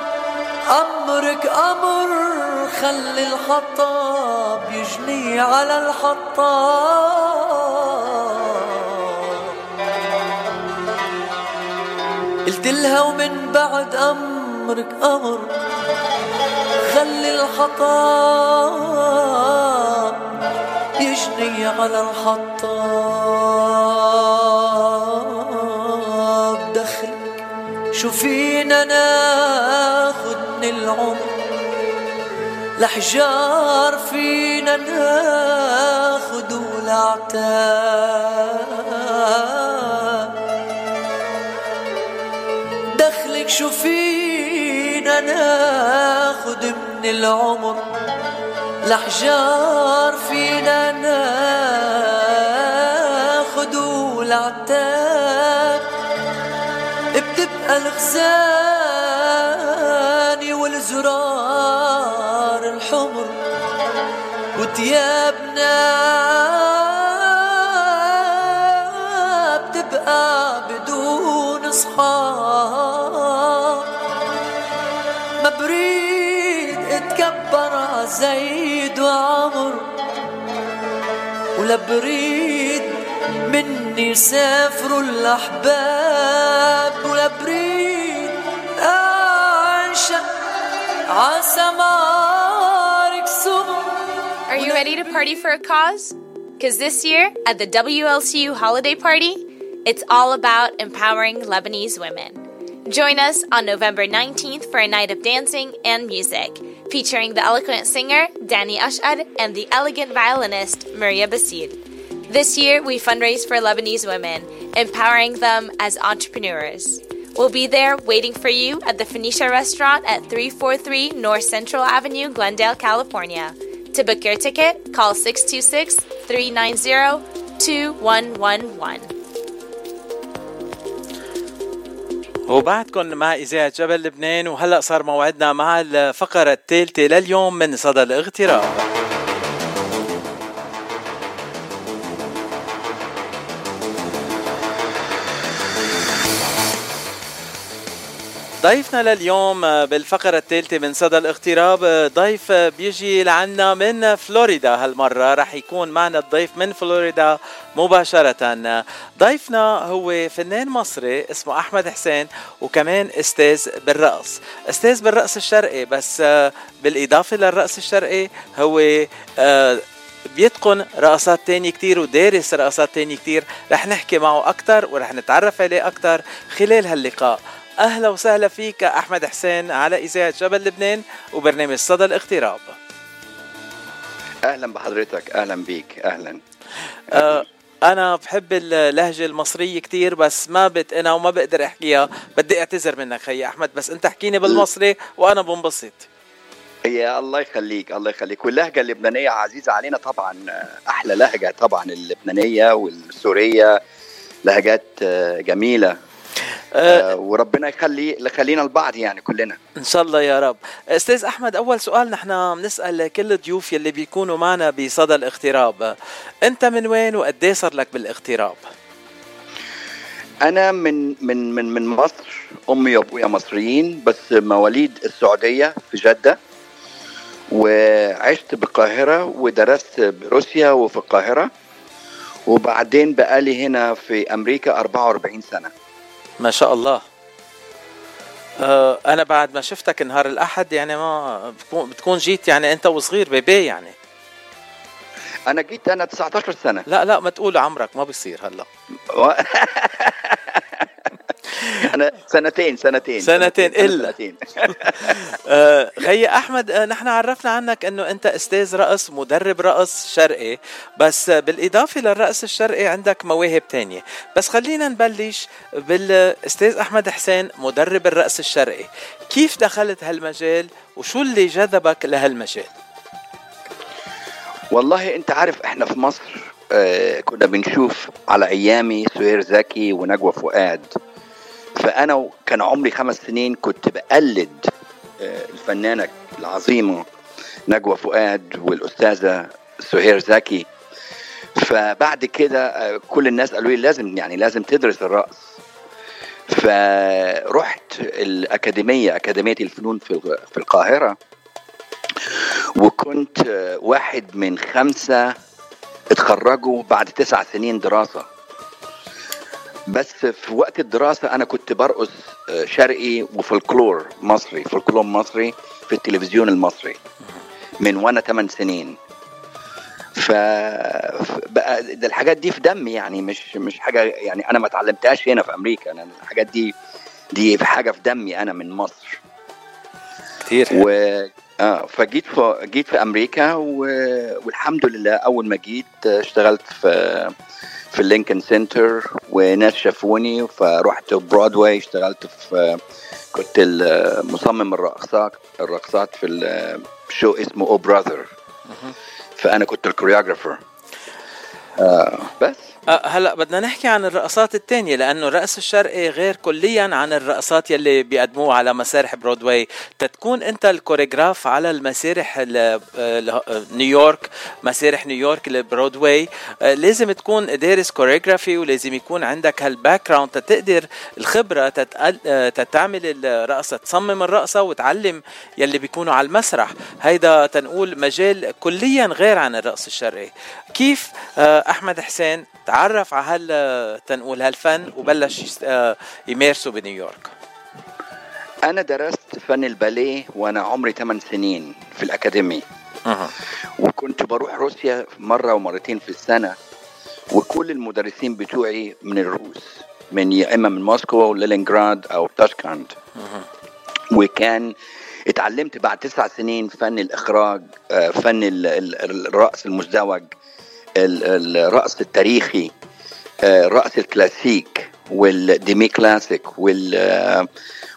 Speaker 18: أمرك أمر خلي الحطاب يجني على الحطاب قلت لها ومن بعد أمرك أمر خلي الحطاب يجني على الحطاب دخلك شو فينا ناخد العمر لحجار فينا ناخد والعتاب دخلك شو فينا ناخد من العمر. لحجار فينا ناخد والعتاب بتبقى الغزاني والزرار الحمر وتيابنا بتبقى بدون صحاب ما بريد اتكبر ع زيد وعمر ولا بريد مني سافروا الأحباب.
Speaker 6: Are you ready to party for a cause? Because this year, at the WLCU holiday party, it's all about empowering Lebanese women. Join us on November 19th for a night of dancing and music, featuring the eloquent singer Danny Ashad and the elegant violinist Maria Basid. This year, we fundraise for Lebanese women, empowering them as entrepreneurs. We'll be there waiting for you at the Phoenicia restaurant at 343 North Central Avenue, Glendale, California. To book your ticket, call 626 390 2111.
Speaker 3: وبعدكم مع إذاعة جبل لبنان وهلأ صار موعدنا مع الفقرة الثالثة لليوم من صدى الاغتراب ضيفنا لليوم بالفقرة الثالثة من صدى الاغتراب ضيف بيجي لعنا من فلوريدا هالمرة. رح يكون معنا الضيف من فلوريدا مباشرة. ضيفنا هو فنان مصري اسمه أحمد حسين وكمان أستاذ بالرقص. أستاذ بالرقص الشرقي بس بالإضافة للرقص الشرقي هو بيتقن رقصات تانية كتير ودارس رقصات تانية كتير. رح نحكي معه أكتر ورح نتعرف عليه أكتر خلال هاللقاء. أهلا وسهلا فيك أحمد حسين على إذاعة جبل لبنان وبرنامج صدى الاغتراب.
Speaker 19: أهلا بحضرتك أهلا بيك أهلا.
Speaker 3: آه أنا بحب اللهجة المصرية كتير بس ما بتقنها وما بقدر أحكيها. بدي أعتذر منك خيي أحمد بس أنت احكيني بالمصري وأنا بنبسط.
Speaker 19: يا الله يخليك الله يخليك. واللهجة اللبنانية عزيزة علينا طبعا أحلى لهجة طبعا اللبنانية والسورية. لهجات جميلة. آه وربنا يخلي يخلينا البعض يعني كلنا.
Speaker 3: إن شاء الله يا رب. أستاذ أحمد أول سؤال نحن بنسأل كل الضيوف يلي بيكونوا معنا بصدى الاغتراب أنت من وين وقد صار لك بالاغتراب؟
Speaker 19: أنا من من من من مصر. أمي وأبويا مصريين بس مواليد السعودية في جدة. وعشت بالقاهره ودرست بروسيا وفي القاهرة. وبعدين بقالي هنا في أمريكا 44 سنة.
Speaker 3: ما شاء الله. آه أنا بعد ما شفتك نهار الأحد يعني ما بتكون جيت يعني أنت وصغير بيبي يعني.
Speaker 19: أنا جيت أنا 19 سنة.
Speaker 3: لا لا ما تقول عمرك ما بيصير هلا. *laughs*
Speaker 19: أنا سنتين سنتين.
Speaker 3: سنتين إلا. سنتين. *laughs* آه خي أحمد آه نحن عرفنا عنك إنه أنت أستاذ رقص مدرب رقص شرقي بس بالإضافة للرقص الشرقي عندك مواهب تانية. بس خلينا نبلش بالأستاذ أحمد حسين مدرب الرقص الشرقي. كيف دخلت هالمجال وشو اللي جذبك لهالمجال؟
Speaker 19: والله أنت عارف إحنا في مصر آه كنا بنشوف على أيامي سهير زكي ونجوى فؤاد. فأنا كان عمري خمس سنين كنت بقلد الفنانة العظيمة نجوى فؤاد والأستاذة سهير زكي. فبعد كده كل الناس قالوا لي لازم يعني لازم تدرس الرقص. فرحت الأكاديمية أكاديمية الفنون في في القاهرة. وكنت واحد من خمسة اتخرجوا بعد تسع سنين دراسة. بس في وقت الدراسة أنا كنت برقص شرقي وفولكلور مصري فولكلور مصري في التلفزيون المصري من وأنا 8 سنين. ف بقى ده الحاجات دي في دمي يعني مش مش حاجة يعني أنا ما اتعلمتهاش هنا في أمريكا. أنا الحاجات دي دي في حاجة في دمي أنا من مصر.
Speaker 3: كتير.
Speaker 19: و... آه فجيت في جيت في أمريكا و... والحمد لله أول ما جيت اشتغلت في في ال Lincoln Center وناس شافوني فرحت برودواي اشتغلت في كنت مصمم الرقصات الرقصات في ال show اسمه Oh Brother فأنا كنت ال choreographer آه بس.
Speaker 3: هلا بدنا نحكي عن الرقصات الثانية لأنه الرقص الشرقي غير كليا عن الرقصات يلي بيقدموه على مسارح برودواي. تتكون أنت الكوريغراف على المسارح نيويورك مسارح نيويورك البرودواي لازم تكون دارس choreography ولازم يكون عندك هال background تقدر الخبرة تتعمل الرقصة تصمم الرقصة وتعلم يلي بيكونوا على المسرح. هيدا تنقول مجال كليا غير عن الرقص الشرقي. كيف؟ أحمد حسين تعرف على هال تنقول هالفن وبلش يمارسه بنيويورك
Speaker 19: أنا درست فن الباليه وأنا عمري 8 سنين في الاكاديمي
Speaker 3: أه.
Speaker 19: وكنت بروح روسيا مرة ومرتين في السنة وكل المدرسين بتوعي من الروس من يا إما من موسكو أو لينينغراد أو تاشكند
Speaker 3: أه.
Speaker 19: وكان اتعلمت بعد تسع سنين فن الإخراج فن الرقص المزدوج الرقص التاريخي الرقص الكلاسيك وال demi classic وال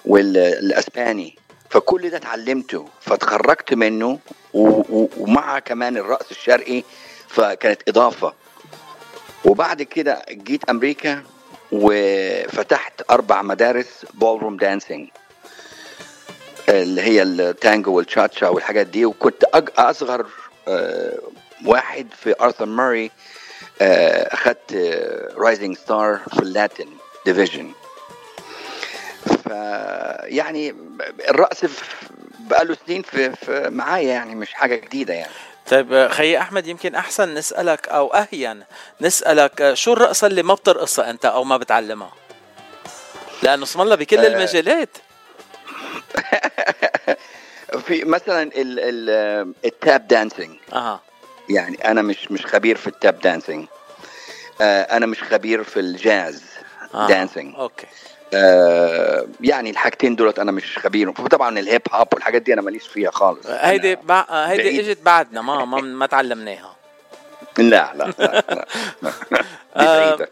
Speaker 19: والاسباني فكل ده اتعلمته فتخرجت منه ومع كمان الرقص الشرقي فكانت إضافة. وبعد كده جيت أمريكا وفتحت أربع مدارس ballroom dancing اللي هي التانجو والتشاتشا والحاجات دي وكنت أصغر واحد في آرثر موراي أخذت rising star في ال Latin division يعني الرقص بقاله سنين في, في معايا يعني مش حاجة جديدة يعني.
Speaker 3: طيب خي أحمد يمكن أحسن نسألك أو أهين نسألك شو الرقصه اللي ما بترقصها أنت أو ما بتعلمها لأنه اسم الله بكل
Speaker 19: آه.
Speaker 3: المجالات. *laughs*
Speaker 19: في مثلا ال ال التاب dancing
Speaker 3: أها.
Speaker 19: يعني أنا مش مش خبير في ال tap dancing آه أنا مش خبير في الجاز
Speaker 3: آه.
Speaker 19: dancing
Speaker 3: okay
Speaker 19: آه يعني الحاجتين دولت أنا مش خبير طبعا ال hip hop والحاجات دي أنا ماليش فيها خالص
Speaker 3: هيدي بع... هيدي
Speaker 19: بعيد.
Speaker 3: إجت بعدنا ما ما, ما تعلمناها
Speaker 19: لا لا لا, لا. *laughs* بعيدة.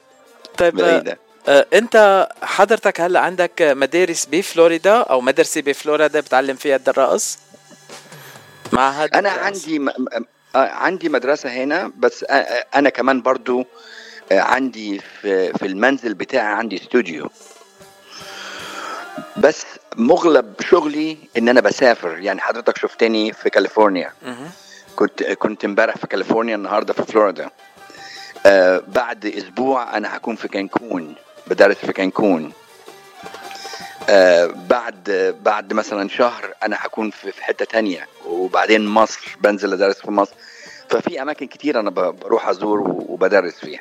Speaker 3: طيب
Speaker 19: بعيدة.
Speaker 3: آه، أنت حضرتك هلأ عندك مدارس بفلوريدا أو مدرسة بفلوريدا بتعلم فيها الرقص معهد
Speaker 19: أنا عندي م... آه، عندي مدرسة هنا بس آه، آه، أنا كمان برضو عندي في في المنزل بتاعي عندي استوديو. بس مغلب شغلي إن أنا بسافر. يعني حضرتك شفتني في كاليفورنيا. كنت كنت امبارح في كاليفورنيا النهارده في فلوريدا. آه بعد أسبوع أنا هكون في كانكون بدرس في كانكون. آه بعد بعد مثلا شهر أنا هكون في حتة تانية وبعدين مصر بنزل أدرس في مصر. ففي أماكن كتير أنا بروح أزور وبدرس فيها.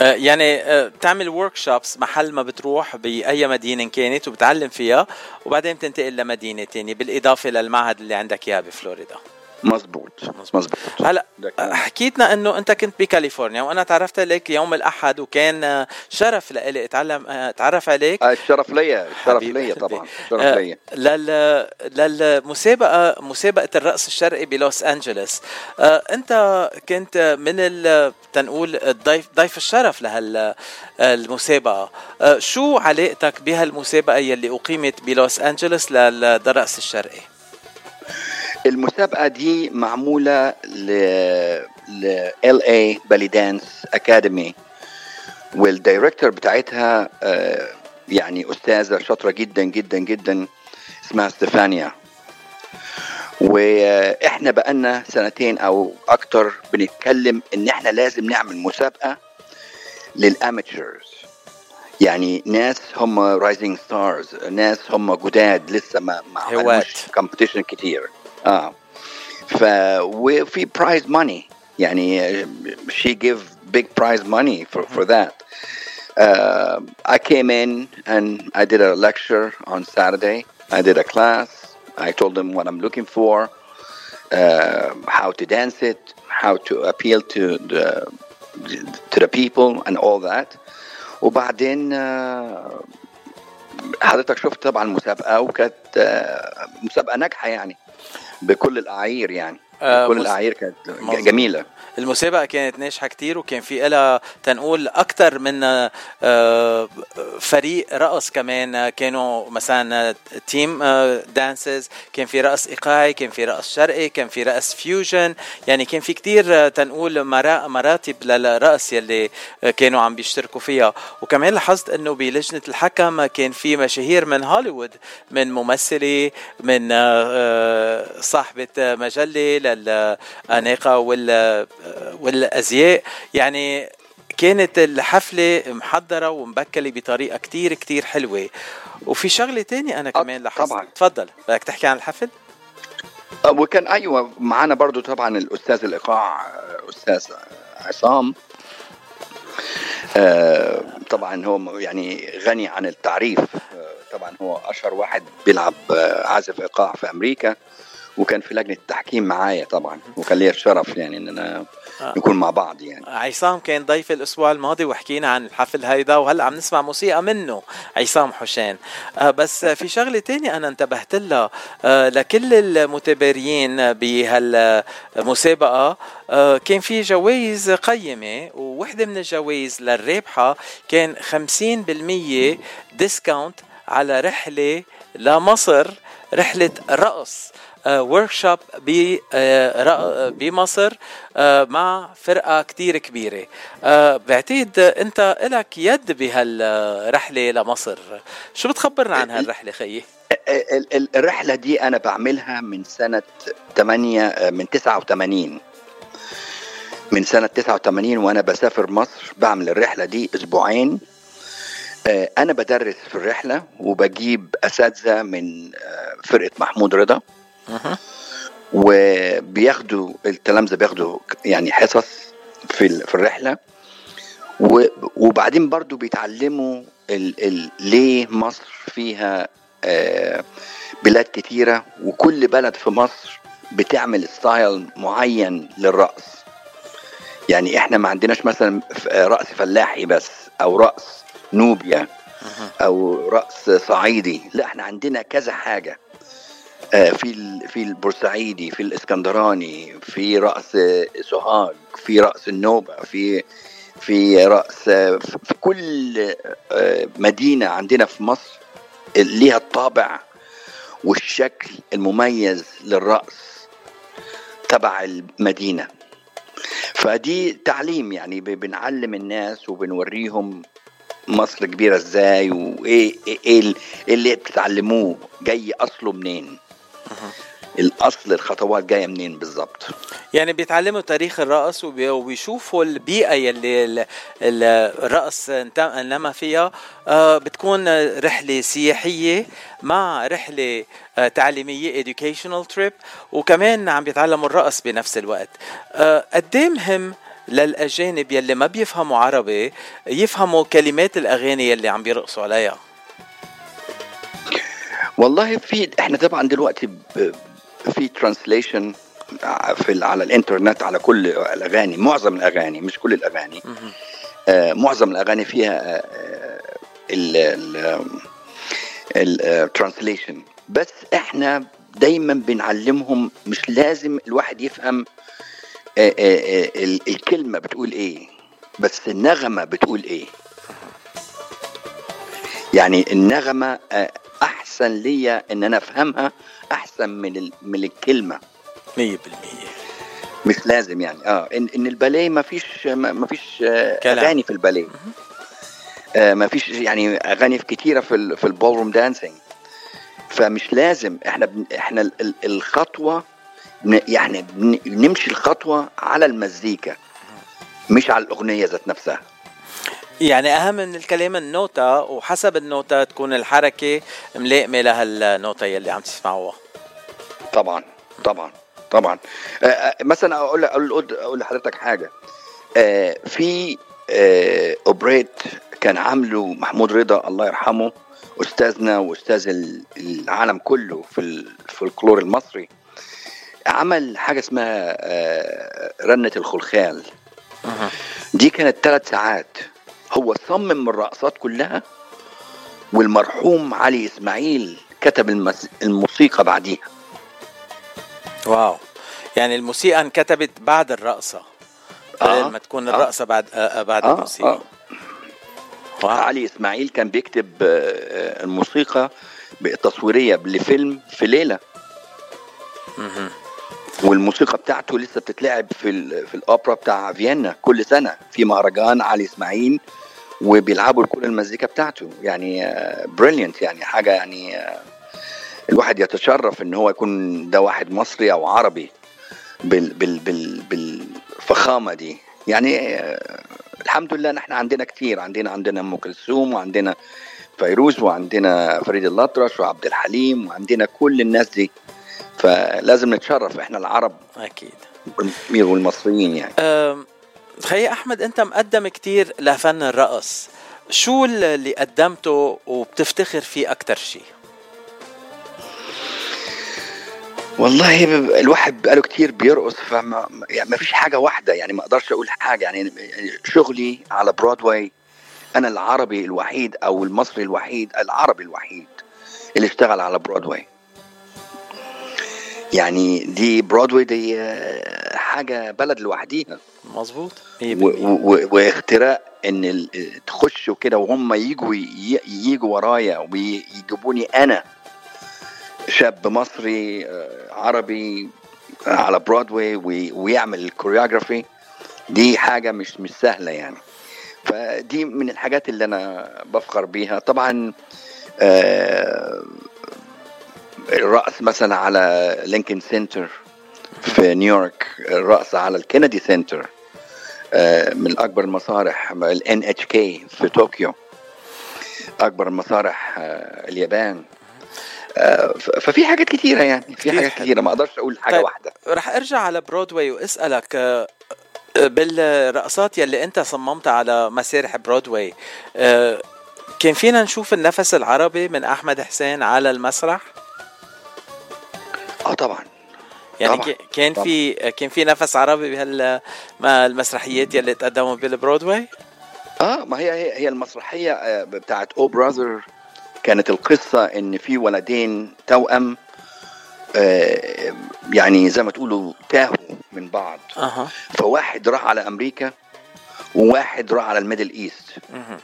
Speaker 3: آه، يعني بتعمل ورك شوبس محل ما بتروح بأي مدينة كانت وبتعلم فيها وبعدين بتنتقل لمدينة تانية بالإضافة للمعهد اللي عندك إياه بفلوريدا.
Speaker 19: مظبوط مظبوط.
Speaker 3: هلا حكيتنا إنه أنت كنت بكاليفورنيا وأنا تعرفت عليك يوم الأحد وكان آه، شرف لإلي أتعلم آه، أتعرف عليك.
Speaker 19: آه، الشرف ليا الشرف
Speaker 3: قلبي.
Speaker 19: طبعا الشرف
Speaker 3: آه، لل للمسابقه مسابقة الرقص الشرقي بلوس أنجلوس. آه، أنت كنت من ال تنقول الضيف ضيف الشرف لهال المسابقة. آه، شو علاقتك بهالمسابقة يلي أقيمت بلوس أنجلوس للرقص الشرقي؟
Speaker 19: المسابقة دي معمولة ل ل LA belly dance academy وال director بتاعتها آه، يعني أستاذة شاطرة جدا جدا جدا اسمها ستيفانيا. وإحنا بقالنا سنتين أو أكتر بنتكلم إن إحنا لازم نعمل مسابقة لل amateurs. يعني ناس هم rising stars ناس هم جداد لسه ما ما. عملوش competition كتير. اه ف وفي برايز ماني يعني she give big prize money for for that uh, I came in and I did a lecture on Saturday I did a class I told them what I'm looking for uh, how to dance it how to appeal to the to the people and all that وبعدين آه، حضرتك شفت طبعا المسابقه وكانت آه، مسابقه ناجحه يعني بكل الأعايير يعني.
Speaker 3: آه،
Speaker 19: بكل
Speaker 3: مس-
Speaker 19: الاعايير كانت. جميلة.
Speaker 3: المسابقة كانت ناجحة كتير وكان في لها تنقول أكثر من آه، فريق رقص كمان. آه، كانوا مثلا team dances كان في رقص إيقاعي كان في رقص شرقي كان في رقص fusion يعني كان في كتير آه، تنقول مرا- مراتب للرقص يلي آه، كانوا عم بيشتركوا فيها. وكمان لاحظت إنه بلجنة الحكم كان في مشاهير من هوليوود من ممثلة من آه، آه، للأناقة وال والأزياء. يعني كانت الحفلة محضرة ومبكلة بطريقة كتير كتير حلوة. وفي شغلة تانية أنا كمان لاحظت.
Speaker 19: طبعاً.
Speaker 3: تفضل. بدك تحكي عن الحفل؟
Speaker 19: آه، وكان أيوه معانا برضو طبعا الأستاذ الايقاع آه، أستاذ عصام. آه، طبعا هو يعني غني عن التعريف. آه، طبعا هو أشهر واحد بيلعب آه، عازف إيقاع في أمريكا. وكان في لجنة التحكيم معايا طبعا وكان لي الشرف يعني إن أنا
Speaker 3: آه.
Speaker 19: نكون مع بعض يعني.
Speaker 3: عصام كان ضيف الأسبوع الماضي وحكينا عن الحفل هيدا وهلأ عم نسمع موسيقى منه عصام حسين. آه بس في شغلة تانية أنا انتبهت لها آه لكل المتباريين بهالمسابقة كان في جوائز قيمة ووحدة من الجوائز للرابحة كان 50% ديسكاونت على رحلة لمصر رحلة رقص. ورك شوب بمصر آه، مع فرقة كتير كبيرة. آه، بعتقد أنت لك يد بهالرحلة لمصر. شو بتخبرنا عن هالرحلة خيي؟
Speaker 19: ال- ال- الرحلة دي أنا بعملها من سنة 8 آه، من 89 من سنة 89 وأنا بسافر مصر بعمل الرحلة دي أسبوعين. آه، أنا بدرس في الرحلة وبجيب أساتذة من آه، فرقة محمود رضا. وبياخدوا التلامذة بياخدوا يعني حصص في في الرحلة. وبعدين برضو بيتعلموا ال ال ليه مصر فيها آه، بلاد كتيرة. وكل بلد في مصر بتعمل ستايل معين للرقص. يعني إحنا ما عندناش مثلا ف- رقص فلاحي بس أو رقص نوبيا أو رقص صعيدي. لا إحنا عندنا كذا حاجة. آه، في ال- في البورسعيدي في الإسكندراني في رقص آه، سوهاج في رقص النوبة في في رقص آه، في كل آه، مدينة عندنا في مصر ليها الطابع والشكل المميز للرقص تبع المدينة. فدي تعليم يعني بنعلم الناس وبنوريهم مصر كبيرة إزاي وإيه إيه إيه اللي بتتعلموه جاي أصله منين. الأصل الخطوات جاية منين بالظبط
Speaker 3: يعني بيتعلموا تاريخ الرقص وبي- وبيشوفوا البيئة يلي ال- ال- الرقص انما فيها آه، بتكون رحلة سياحية مع رحلة آه، تعليمية educational trip وكمان عم بيتعلموا الرقص بنفس الوقت. آه، قد إيه مهم للأجانب يلي ما بيفهموا عربي يفهموا كلمات الأغاني يلي عم بيرقصوا عليها؟
Speaker 19: والله في إحنا طبعا دلوقتي في ترانسليشن في ال- على الإنترنت على كل الأغاني معظم الأغاني مش كل الأغاني. آه معظم الأغاني فيها الترانسليشن بس إحنا دايما بنعلمهم مش لازم الواحد يفهم آه، آه، آه، ال- الكلمة بتقول إيه بس النغمة بتقول إيه. يعني النغمة آه، أحسن ليا إن أنا أفهمها أحسن من ال- من الكلمة.
Speaker 3: 100%
Speaker 19: مش لازم يعني. آه ان, إن الباليه ما فيش ما فيش آه،. أغاني في الباليه. آه ما فيش يعني أغاني كتيرة في ال في ال ballroom dancing فمش لازم. إحنا بن إحنا ال- ال- الخطوة يعني بن- نمشي الخطوة على المزيكا مش على الأغنية ذات نفسها.
Speaker 3: يعني أهم من الكلام النوتة وحسب النوتة تكون الحركة ملائمة لهالنوتة يلي عم تسمعوها.
Speaker 19: طبعا طبعا طبعا. آه، آه، مثلا أقول أقول أقول لحضرتك حاجة. آه، في آه، أوبريت كان عامله محمود رضا الله يرحمه أستاذنا وأستاذ ال- العالم كله في الفولكلور المصري عمل حاجة اسمها رنة الخلخال. دي كانت ثلاث ساعات. هو صمم الرقصات كلها والمرحوم علي إسماعيل كتب المس- الموسيقى بعديها.
Speaker 3: واو. يعني الموسيقى انكتبت بعد الرقصة
Speaker 19: آه،
Speaker 3: بدل ما تكون
Speaker 19: آه.
Speaker 3: الرقصة بعد آه، بعد
Speaker 19: آه،
Speaker 3: الموسيقى.
Speaker 19: آه. علي إسماعيل كان بيكتب آه، آه، الموسيقى التصويريه لفيلم في ليلة.
Speaker 3: مهم.
Speaker 19: والموسيقى بتاعته لسه بتتلعب في في الأوبرا بتاع فيينا كل سنة. في مهرجان علي إسماعيل وبيلعبوا كل المزيكا بتاعته. يعني بريليانت يعني حاجة يعني آه، الواحد يتشرف إن هو يكون ده واحد مصري أو عربي بال بال بال بالفخامة دي. يعني آه، الحمد لله نحن عندنا كتير. عندنا عندنا أم كلثوم وعندنا فيروز وعندنا فريد الأطرش وعبد الحليم وعندنا كل الناس دي. فلازم نتشرف إحنا العرب
Speaker 3: أكيد.
Speaker 19: والمصريين يعني.
Speaker 3: خي أحمد أنت مقدم كتير لفن الرقص. شو اللي قدمته وبتفتخر فيه أكتر شيء؟
Speaker 19: والله الواحد بقاله كتير بيرقص فما يعني ما فيش حاجة واحدة يعني ما أقدرش أقول حاجة. يعني شغلي على برودواي أنا العربي الوحيد أو المصري الوحيد العربي الوحيد اللي اشتغل على برودواي يعني دي برودواي دي آه، حاجة بلد لوحديها.
Speaker 3: مظبوط.
Speaker 19: واختراق إن تخشوا كده وهم يجوا يجوا ورايا ويجيبوني أنا. شاب مصري آه، عربي آه، على برودواي وي- ويعمل ال choreography دي حاجة مش مش سهلة يعني. فدي من الحاجات اللي أنا بفخر بيها. طبعا آه، الرقص مثلا على لينكن سنتر في نيويورك الرقص على كينيدي سنتر. من أكبر المسارح ال NHK في طوكيو. أكبر مسارح آه، اليابان. آه، ففي حاجات كتيرة يعني في حاجات كتيرة ما أقدرش أقول حاجة
Speaker 3: طيب،
Speaker 19: واحدة.
Speaker 3: رح أرجع على برودواي وأسألك آه، آه، بالرقصات يلي أنت صممتها على مسارح برودواي آه، كان فينا نشوف النفس العربي من أحمد حسين على المسرح؟
Speaker 19: آه طبعا.
Speaker 3: يعني
Speaker 19: طبعاً،
Speaker 3: كان
Speaker 19: طبعاً.
Speaker 3: في كان في نفس عربي بهال المسرحيات يلي تقدموا بالبرودواي
Speaker 19: آه ما هي هي, هي المسرحية آه، بتاعت Oh Brother كانت القصة إن في ولدين توأم آه، يعني زي ما تقولوا تاهوا من بعض
Speaker 3: أها
Speaker 19: فواحد راح على أمريكا وواحد راح على ال Middle East
Speaker 3: مهم.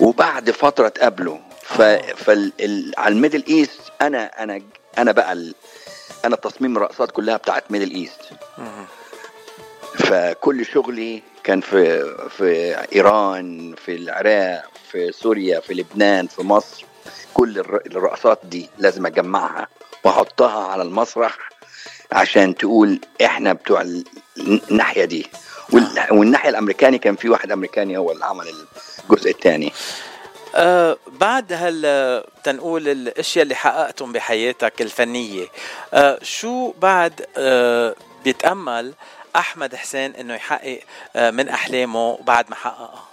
Speaker 19: وبعد فترة اتقابلوا ف... فال... ال... على ال Middle East أنا أنا أنا بقى. أنا تصميم الرقصات كلها بتاعت Middle
Speaker 3: East.
Speaker 19: فكل شغلي كان في في إيران في العراق في سوريا في لبنان في مصر. كل الر- الرقصات دي لازم أجمعها وأحطها على المسرح عشان تقول إحنا بتوع ال- الناحية دي. وال- والناحية الأمريكاني كان في واحد أمريكاني هو اللي عمل الجزء الثاني
Speaker 3: آه بعد هال تنقول الأشياء اللي حققتهم بحياتك الفنية آه شو بعد آه بيتأمل أحمد حسين إنه يحقق آه من أحلامه بعد ما حققها؟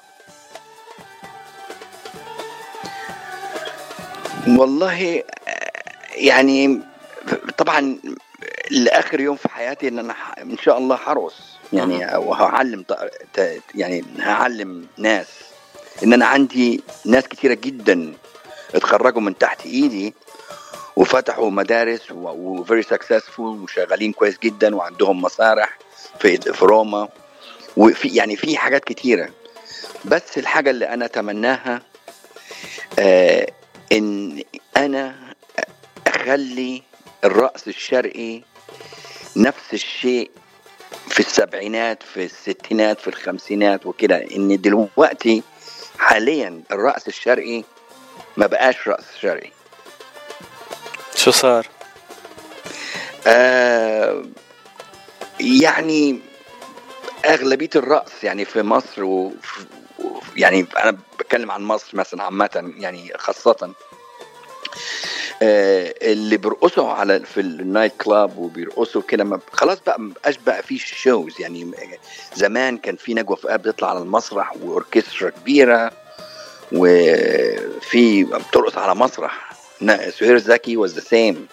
Speaker 19: والله آه، يعني طبعا لآخر يوم في حياتي إن أنا إن شاء الله هرقص يعني وهعلم يعني هعلم ناس. إن أنا عندي ناس كتيرة جدا اتخرجوا من تحت إيدي وفتحوا مدارس وفيري سكسسفول وشغالين كويس جدا وعندهم مسارح في في روما. وفي يعني في حاجات كتيرة. بس الحاجة اللي أنا أتمناها آه إن أنا أخلي الرقص الشرقي نفس الشيء في السبعينات في الستينات في الخمسينات وكده. إن دلوقتي حاليا الرقص الشرقي ما بقاش رقص شرقي
Speaker 3: شو صار؟
Speaker 19: آه يعني أغلبية الرقص يعني في مصر و يعني أنا بتكلم عن مصر مثلا عامة يعني خاصة آه، اللي بيرقصوا على في ال night club وبيرقصوا كده خلاص بقى ما بقاش بقى في shows يعني زمان كان في نجوى فؤاد بتطلع على المسرح وأوركسترا كبيرة وفي بترقص على مسرح. سهير زكي was the same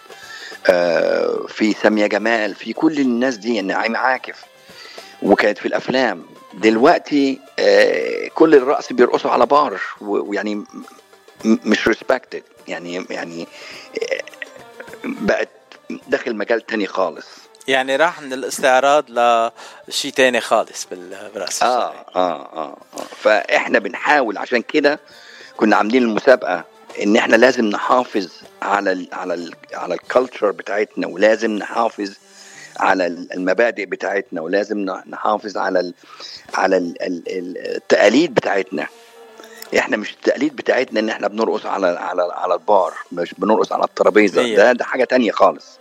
Speaker 19: في ساميه جمال في كل الناس دي نعيمة عاكف. وكانت في الأفلام. دلوقتي آه، كل الرقص بيرقصوا على بار ويعني مش ريسبكتد يعني يعني آه، بقت داخل مجال تاني خالص.
Speaker 3: يعني راح من الاستعراض لشيء تاني خالص بال- بالرقص
Speaker 19: آه آه آه, آه. فإحنا بنحاول عشان كده كنا عاملين المسابقة إن إحنا لازم نحافظ على ال على ال على الكالتشر بتاعتنا ولازم نحافظ على ال- المبادئ بتاعتنا ولازم نحافظ على ال على ال- التقاليد بتاعتنا. إحنا مش التقاليد بتاعتنا إن إحنا بنرقص على على على البار مش بنرقص على الترابيزة.
Speaker 3: هي.
Speaker 19: ده ده حاجة تانية خالص.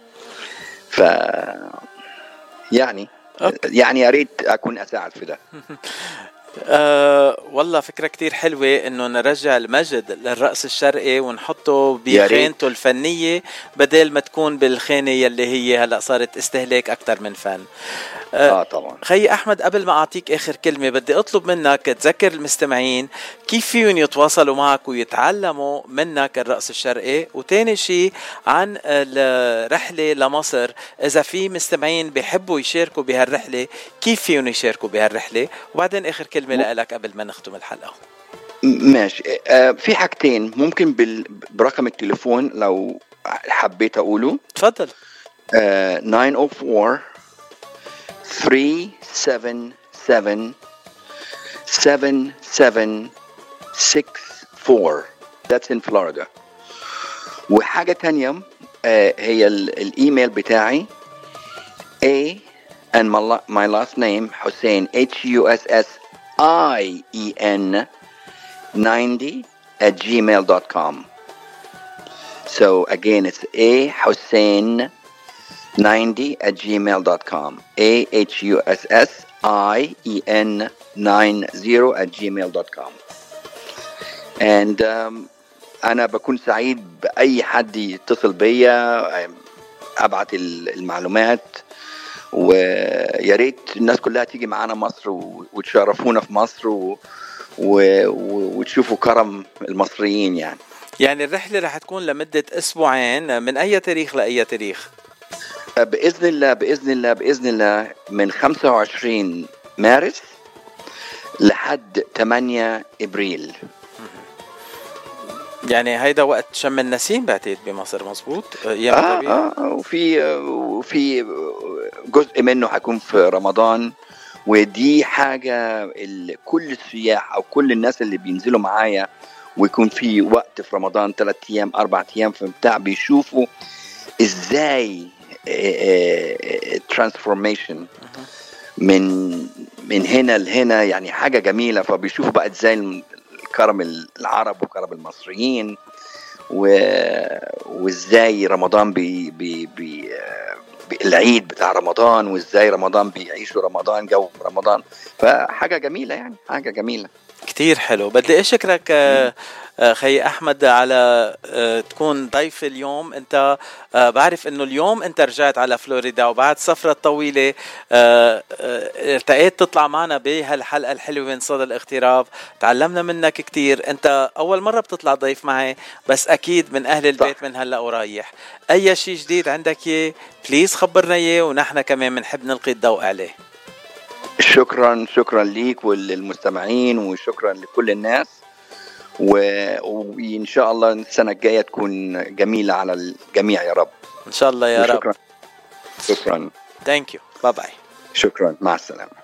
Speaker 19: ف يعني يعني يا ريت أكون أساعد في ده. *laughs*
Speaker 3: أه والله فكرة كتير حلوة إنه نرجع المجد للرقص الشرقي ونحطه. بخانته الفنية بدل ما تكون بالخانة يلي هي هلأ صارت استهلاك أكثر من فن.
Speaker 19: آه طبعا.
Speaker 3: خي أحمد قبل ما أعطيك آخر كلمة بدي أطلب منك تذكر المستمعين كيف فيهم يتواصلوا معك ويتعلموا منك الرقص الشرقي. وتاني شيء عن الرحلة لمصر. إذا في مستمعين بيحبوا يشاركوا بهالرحلة كيف فيهم يشاركوا بهالرحلة؟ وبعدين آخر كلمة. لك قبل ما نختم الحلقة.
Speaker 19: م- ماشي. آه في حاجتين ممكن بال... برقم التليفون لو حبيت أقوله.
Speaker 3: تفضل.
Speaker 19: آه 904 377 7764 that's in Florida. وحاجة تانية آه هي ال- الإيميل بتاعي. A and my, my last name Hussein H U S S I E N 90 at gmail.com. So again, it's A Hussein 90 at gmail.com. A H U S S I E N 90 at gmail.com. and um, انا بكون سعيد باي حد يتصل بيا ابعت ال- المعلومات ويا ريت الناس كلها تيجي معانا مصر وتشرفونا في مصر و... و... وتشوفوا كرم المصريين يعني.
Speaker 3: يعني الرحلة رح تكون لمدة أسبوعين من أي تاريخ لأي تاريخ؟
Speaker 19: بإذن الله بإذن الله بإذن الله من 25 مارس لحد 8 إبريل.
Speaker 3: يعني هيدا وقت شم النسيم بعتقد بمصر مزبوط
Speaker 19: آه,
Speaker 3: الربيع؟
Speaker 19: آه, آه وفي وفي جزء منه حيكون في رمضان ودي حاجة ال- كل السياح أو كل الناس اللي بينزلوا معايا ويكون في وقت في رمضان ثلاث أيام أربع أيام في بتاع بيشوفوا إزاي transformation من من هنا لهنا يعني حاجة جميلة فبيشوفوا بقى إزاي الكرم العرب وكرم المصريين و... وازاي رمضان بي... بي... بي... بي... العيد بتاع رمضان وازاي رمضان بيعيشوا رمضان جو رمضان. فحاجة جميلة يعني حاجة جميلة.
Speaker 3: كتير حلو. بدي أشكرك آه، آه، خي أحمد على آه، تكون ضيف اليوم. أنت آه، بعرف إنه اليوم أنت رجعت على فلوريدا وبعد آه، آه، ارتقيت تطلع معنا بهالحلقة الحلوة من صدى الاغتراب. تعلمنا منك كتير. أنت أول مرة بتطلع ضيف معي بس أكيد من أهل البيت من هلأ ورايح. أي شيء جديد عندك اياه please خبرنا إياه ونحن كمان بنحب نلقي الضوء عليه.
Speaker 19: شكرا شكرا ليك وللمستمعين وشكرا لكل الناس. وإن شاء الله السنة الجاية تكون جميلة على الجميع يا رب.
Speaker 3: إن شاء الله يا رب.
Speaker 19: شكرا شكرا.
Speaker 3: thank you bye bye
Speaker 19: شكرا. مع
Speaker 3: السلامة.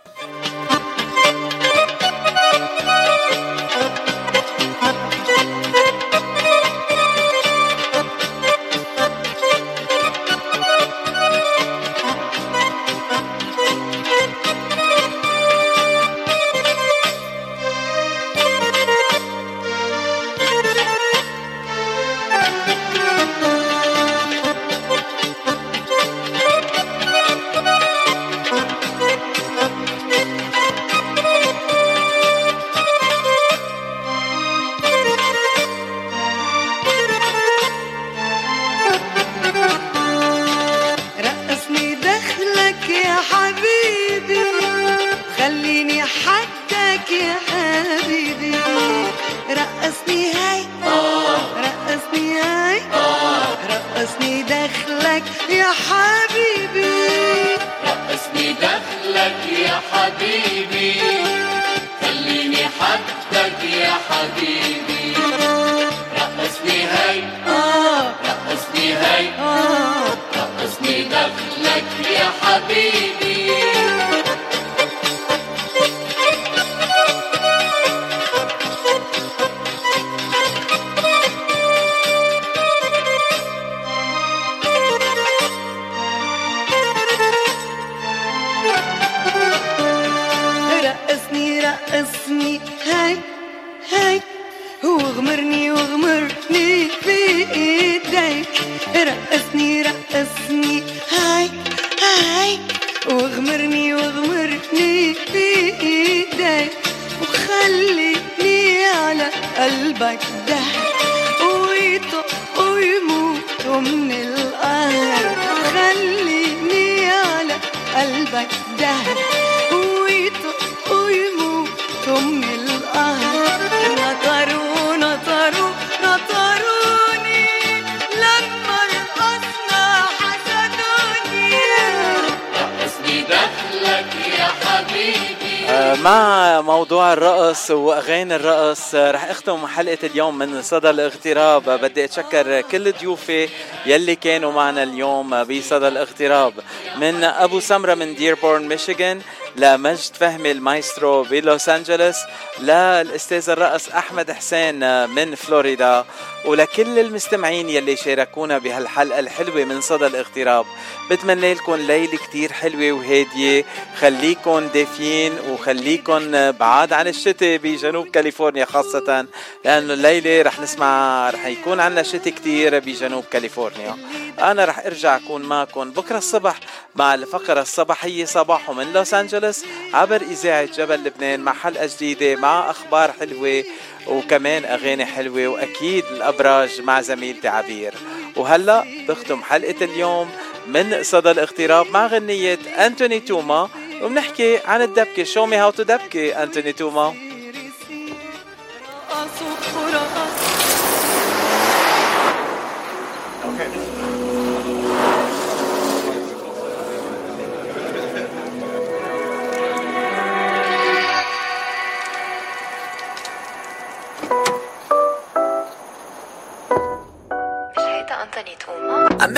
Speaker 3: حلقة اليوم من صدى الاغتراب. بدي أتشكر كل ضيوفي يلي كانوا معنا اليوم بصدى الاغتراب. من أبو سمرة من ديربورن ميشيغان لمجد فهمي المايسترو بلوس أنجلوس للأستاذ الرقص أحمد حسين من فلوريدا ولكل المستمعين يلي شاركونا بهالحلقة الحلوة من صدى الاغتراب. بتمنى لكم ليله كتير حلوة وهادية. خليكن دافيين وخليكن بعاد عن الشتاء بجنوب كاليفورنيا خاصة لأنه الليلة رح نسمع رح يكون عنا شتاء كتير بجنوب كاليفورنيا. أنا رح أرجع أكون معكم بكرة الصبح مع الفقرة الصباحية صباحو من لوس أنجلوس عبر إذاعة جبل لبنان مع حلقة جديدة مع أخبار حلوة وكمان أغاني حلوة وأكيد الأبراج مع زميلتي عبير. وهلأ بختم حلقة اليوم من صدى الاغتراب مع غنية أنتوني توما وبنحكي عن الدبكة. show me how to دبكة أنتوني توما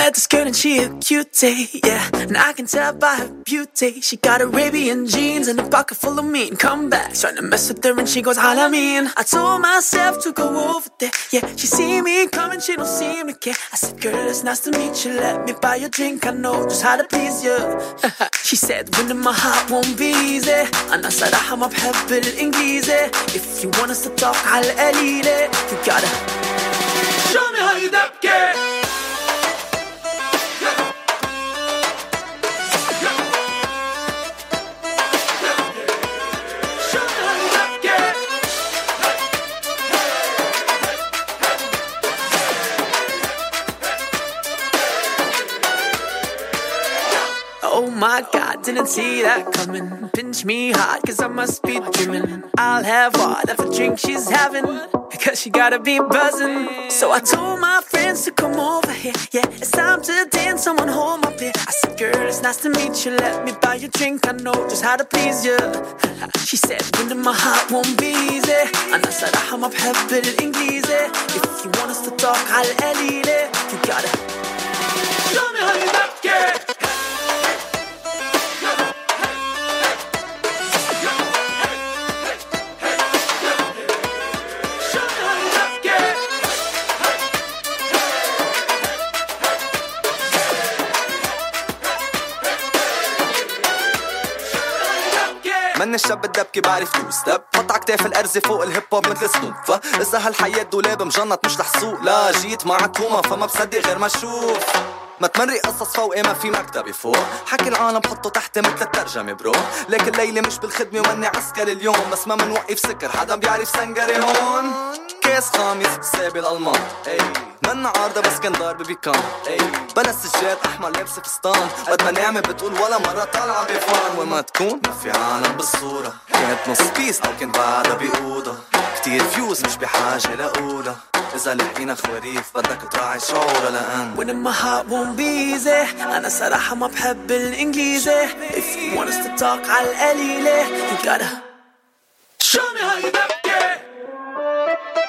Speaker 20: this girl and she a cutie, yeah. And I can tell by her beauty. She got Arabian jeans and a pocket full of mean comebacks. Trying to mess with her and she goes, mean. I told myself to go over there, yeah. She see me coming, she don't seem to care. I said, girl, it's nice to meet you. Let me buy you a drink, I know just how to please you. *laughs* she said, winning my heart won't be easy. أنا صراحة ما بحب الإنجليزي. If you want us to talk على القليلة, you gotta show me how you dapke. my god, didn't see that coming. Pinch me hard, cause I must be dreaming. I'll have whatever drink she's having, cause she gotta be buzzing. So I told my friends to come over here. Yeah, it's time to dance, someone hold my beer. I said, girl, it's nice to meet you, let me buy you a drink. I know just how to please you. She said, winning my heart won't be easy. And I said, I'm up heaven in If you want us to talk, I'll edit it. You gotta show me how you like it.
Speaker 21: من الشاب الدبكي بعرف تو ستيب. حط عكتاف الارزة فوق الهيب هوب مثل سنوب فاذا هالحياة دولاب مجنط مش لحسوق لا جيت مع توما فما بصدق غير ما أشوف. ما تمري قصص فوقي ما في مكتبي فوق. حكي العالم حطه تحت مثل الترجمة برو. لكن الليلة مش بالخدمة وأني عسكري اليوم. بس ما منوقف سكر حدا بيعرف سنجري هون. كاس خامس سابي الألمان. إي. من عارضة بس كان ضارب بيكان إي. بلا سجاد أحمر لابسة فستان. قد ما نعمة بتقول ولا مرة طالعة بفان. وما تكون ما في عالم بالصورة. كانت نص بيس أو كان بعدها بأوضة. كتير فيوز مش بحاجة لأولى. إذا لحقينا خواريف بدك تراعي شعور لأن
Speaker 20: When my heart won't be easy أنا صراحة ما بحب الإنجليزي If you want us to talk على القليلة You gotta Show me how you make it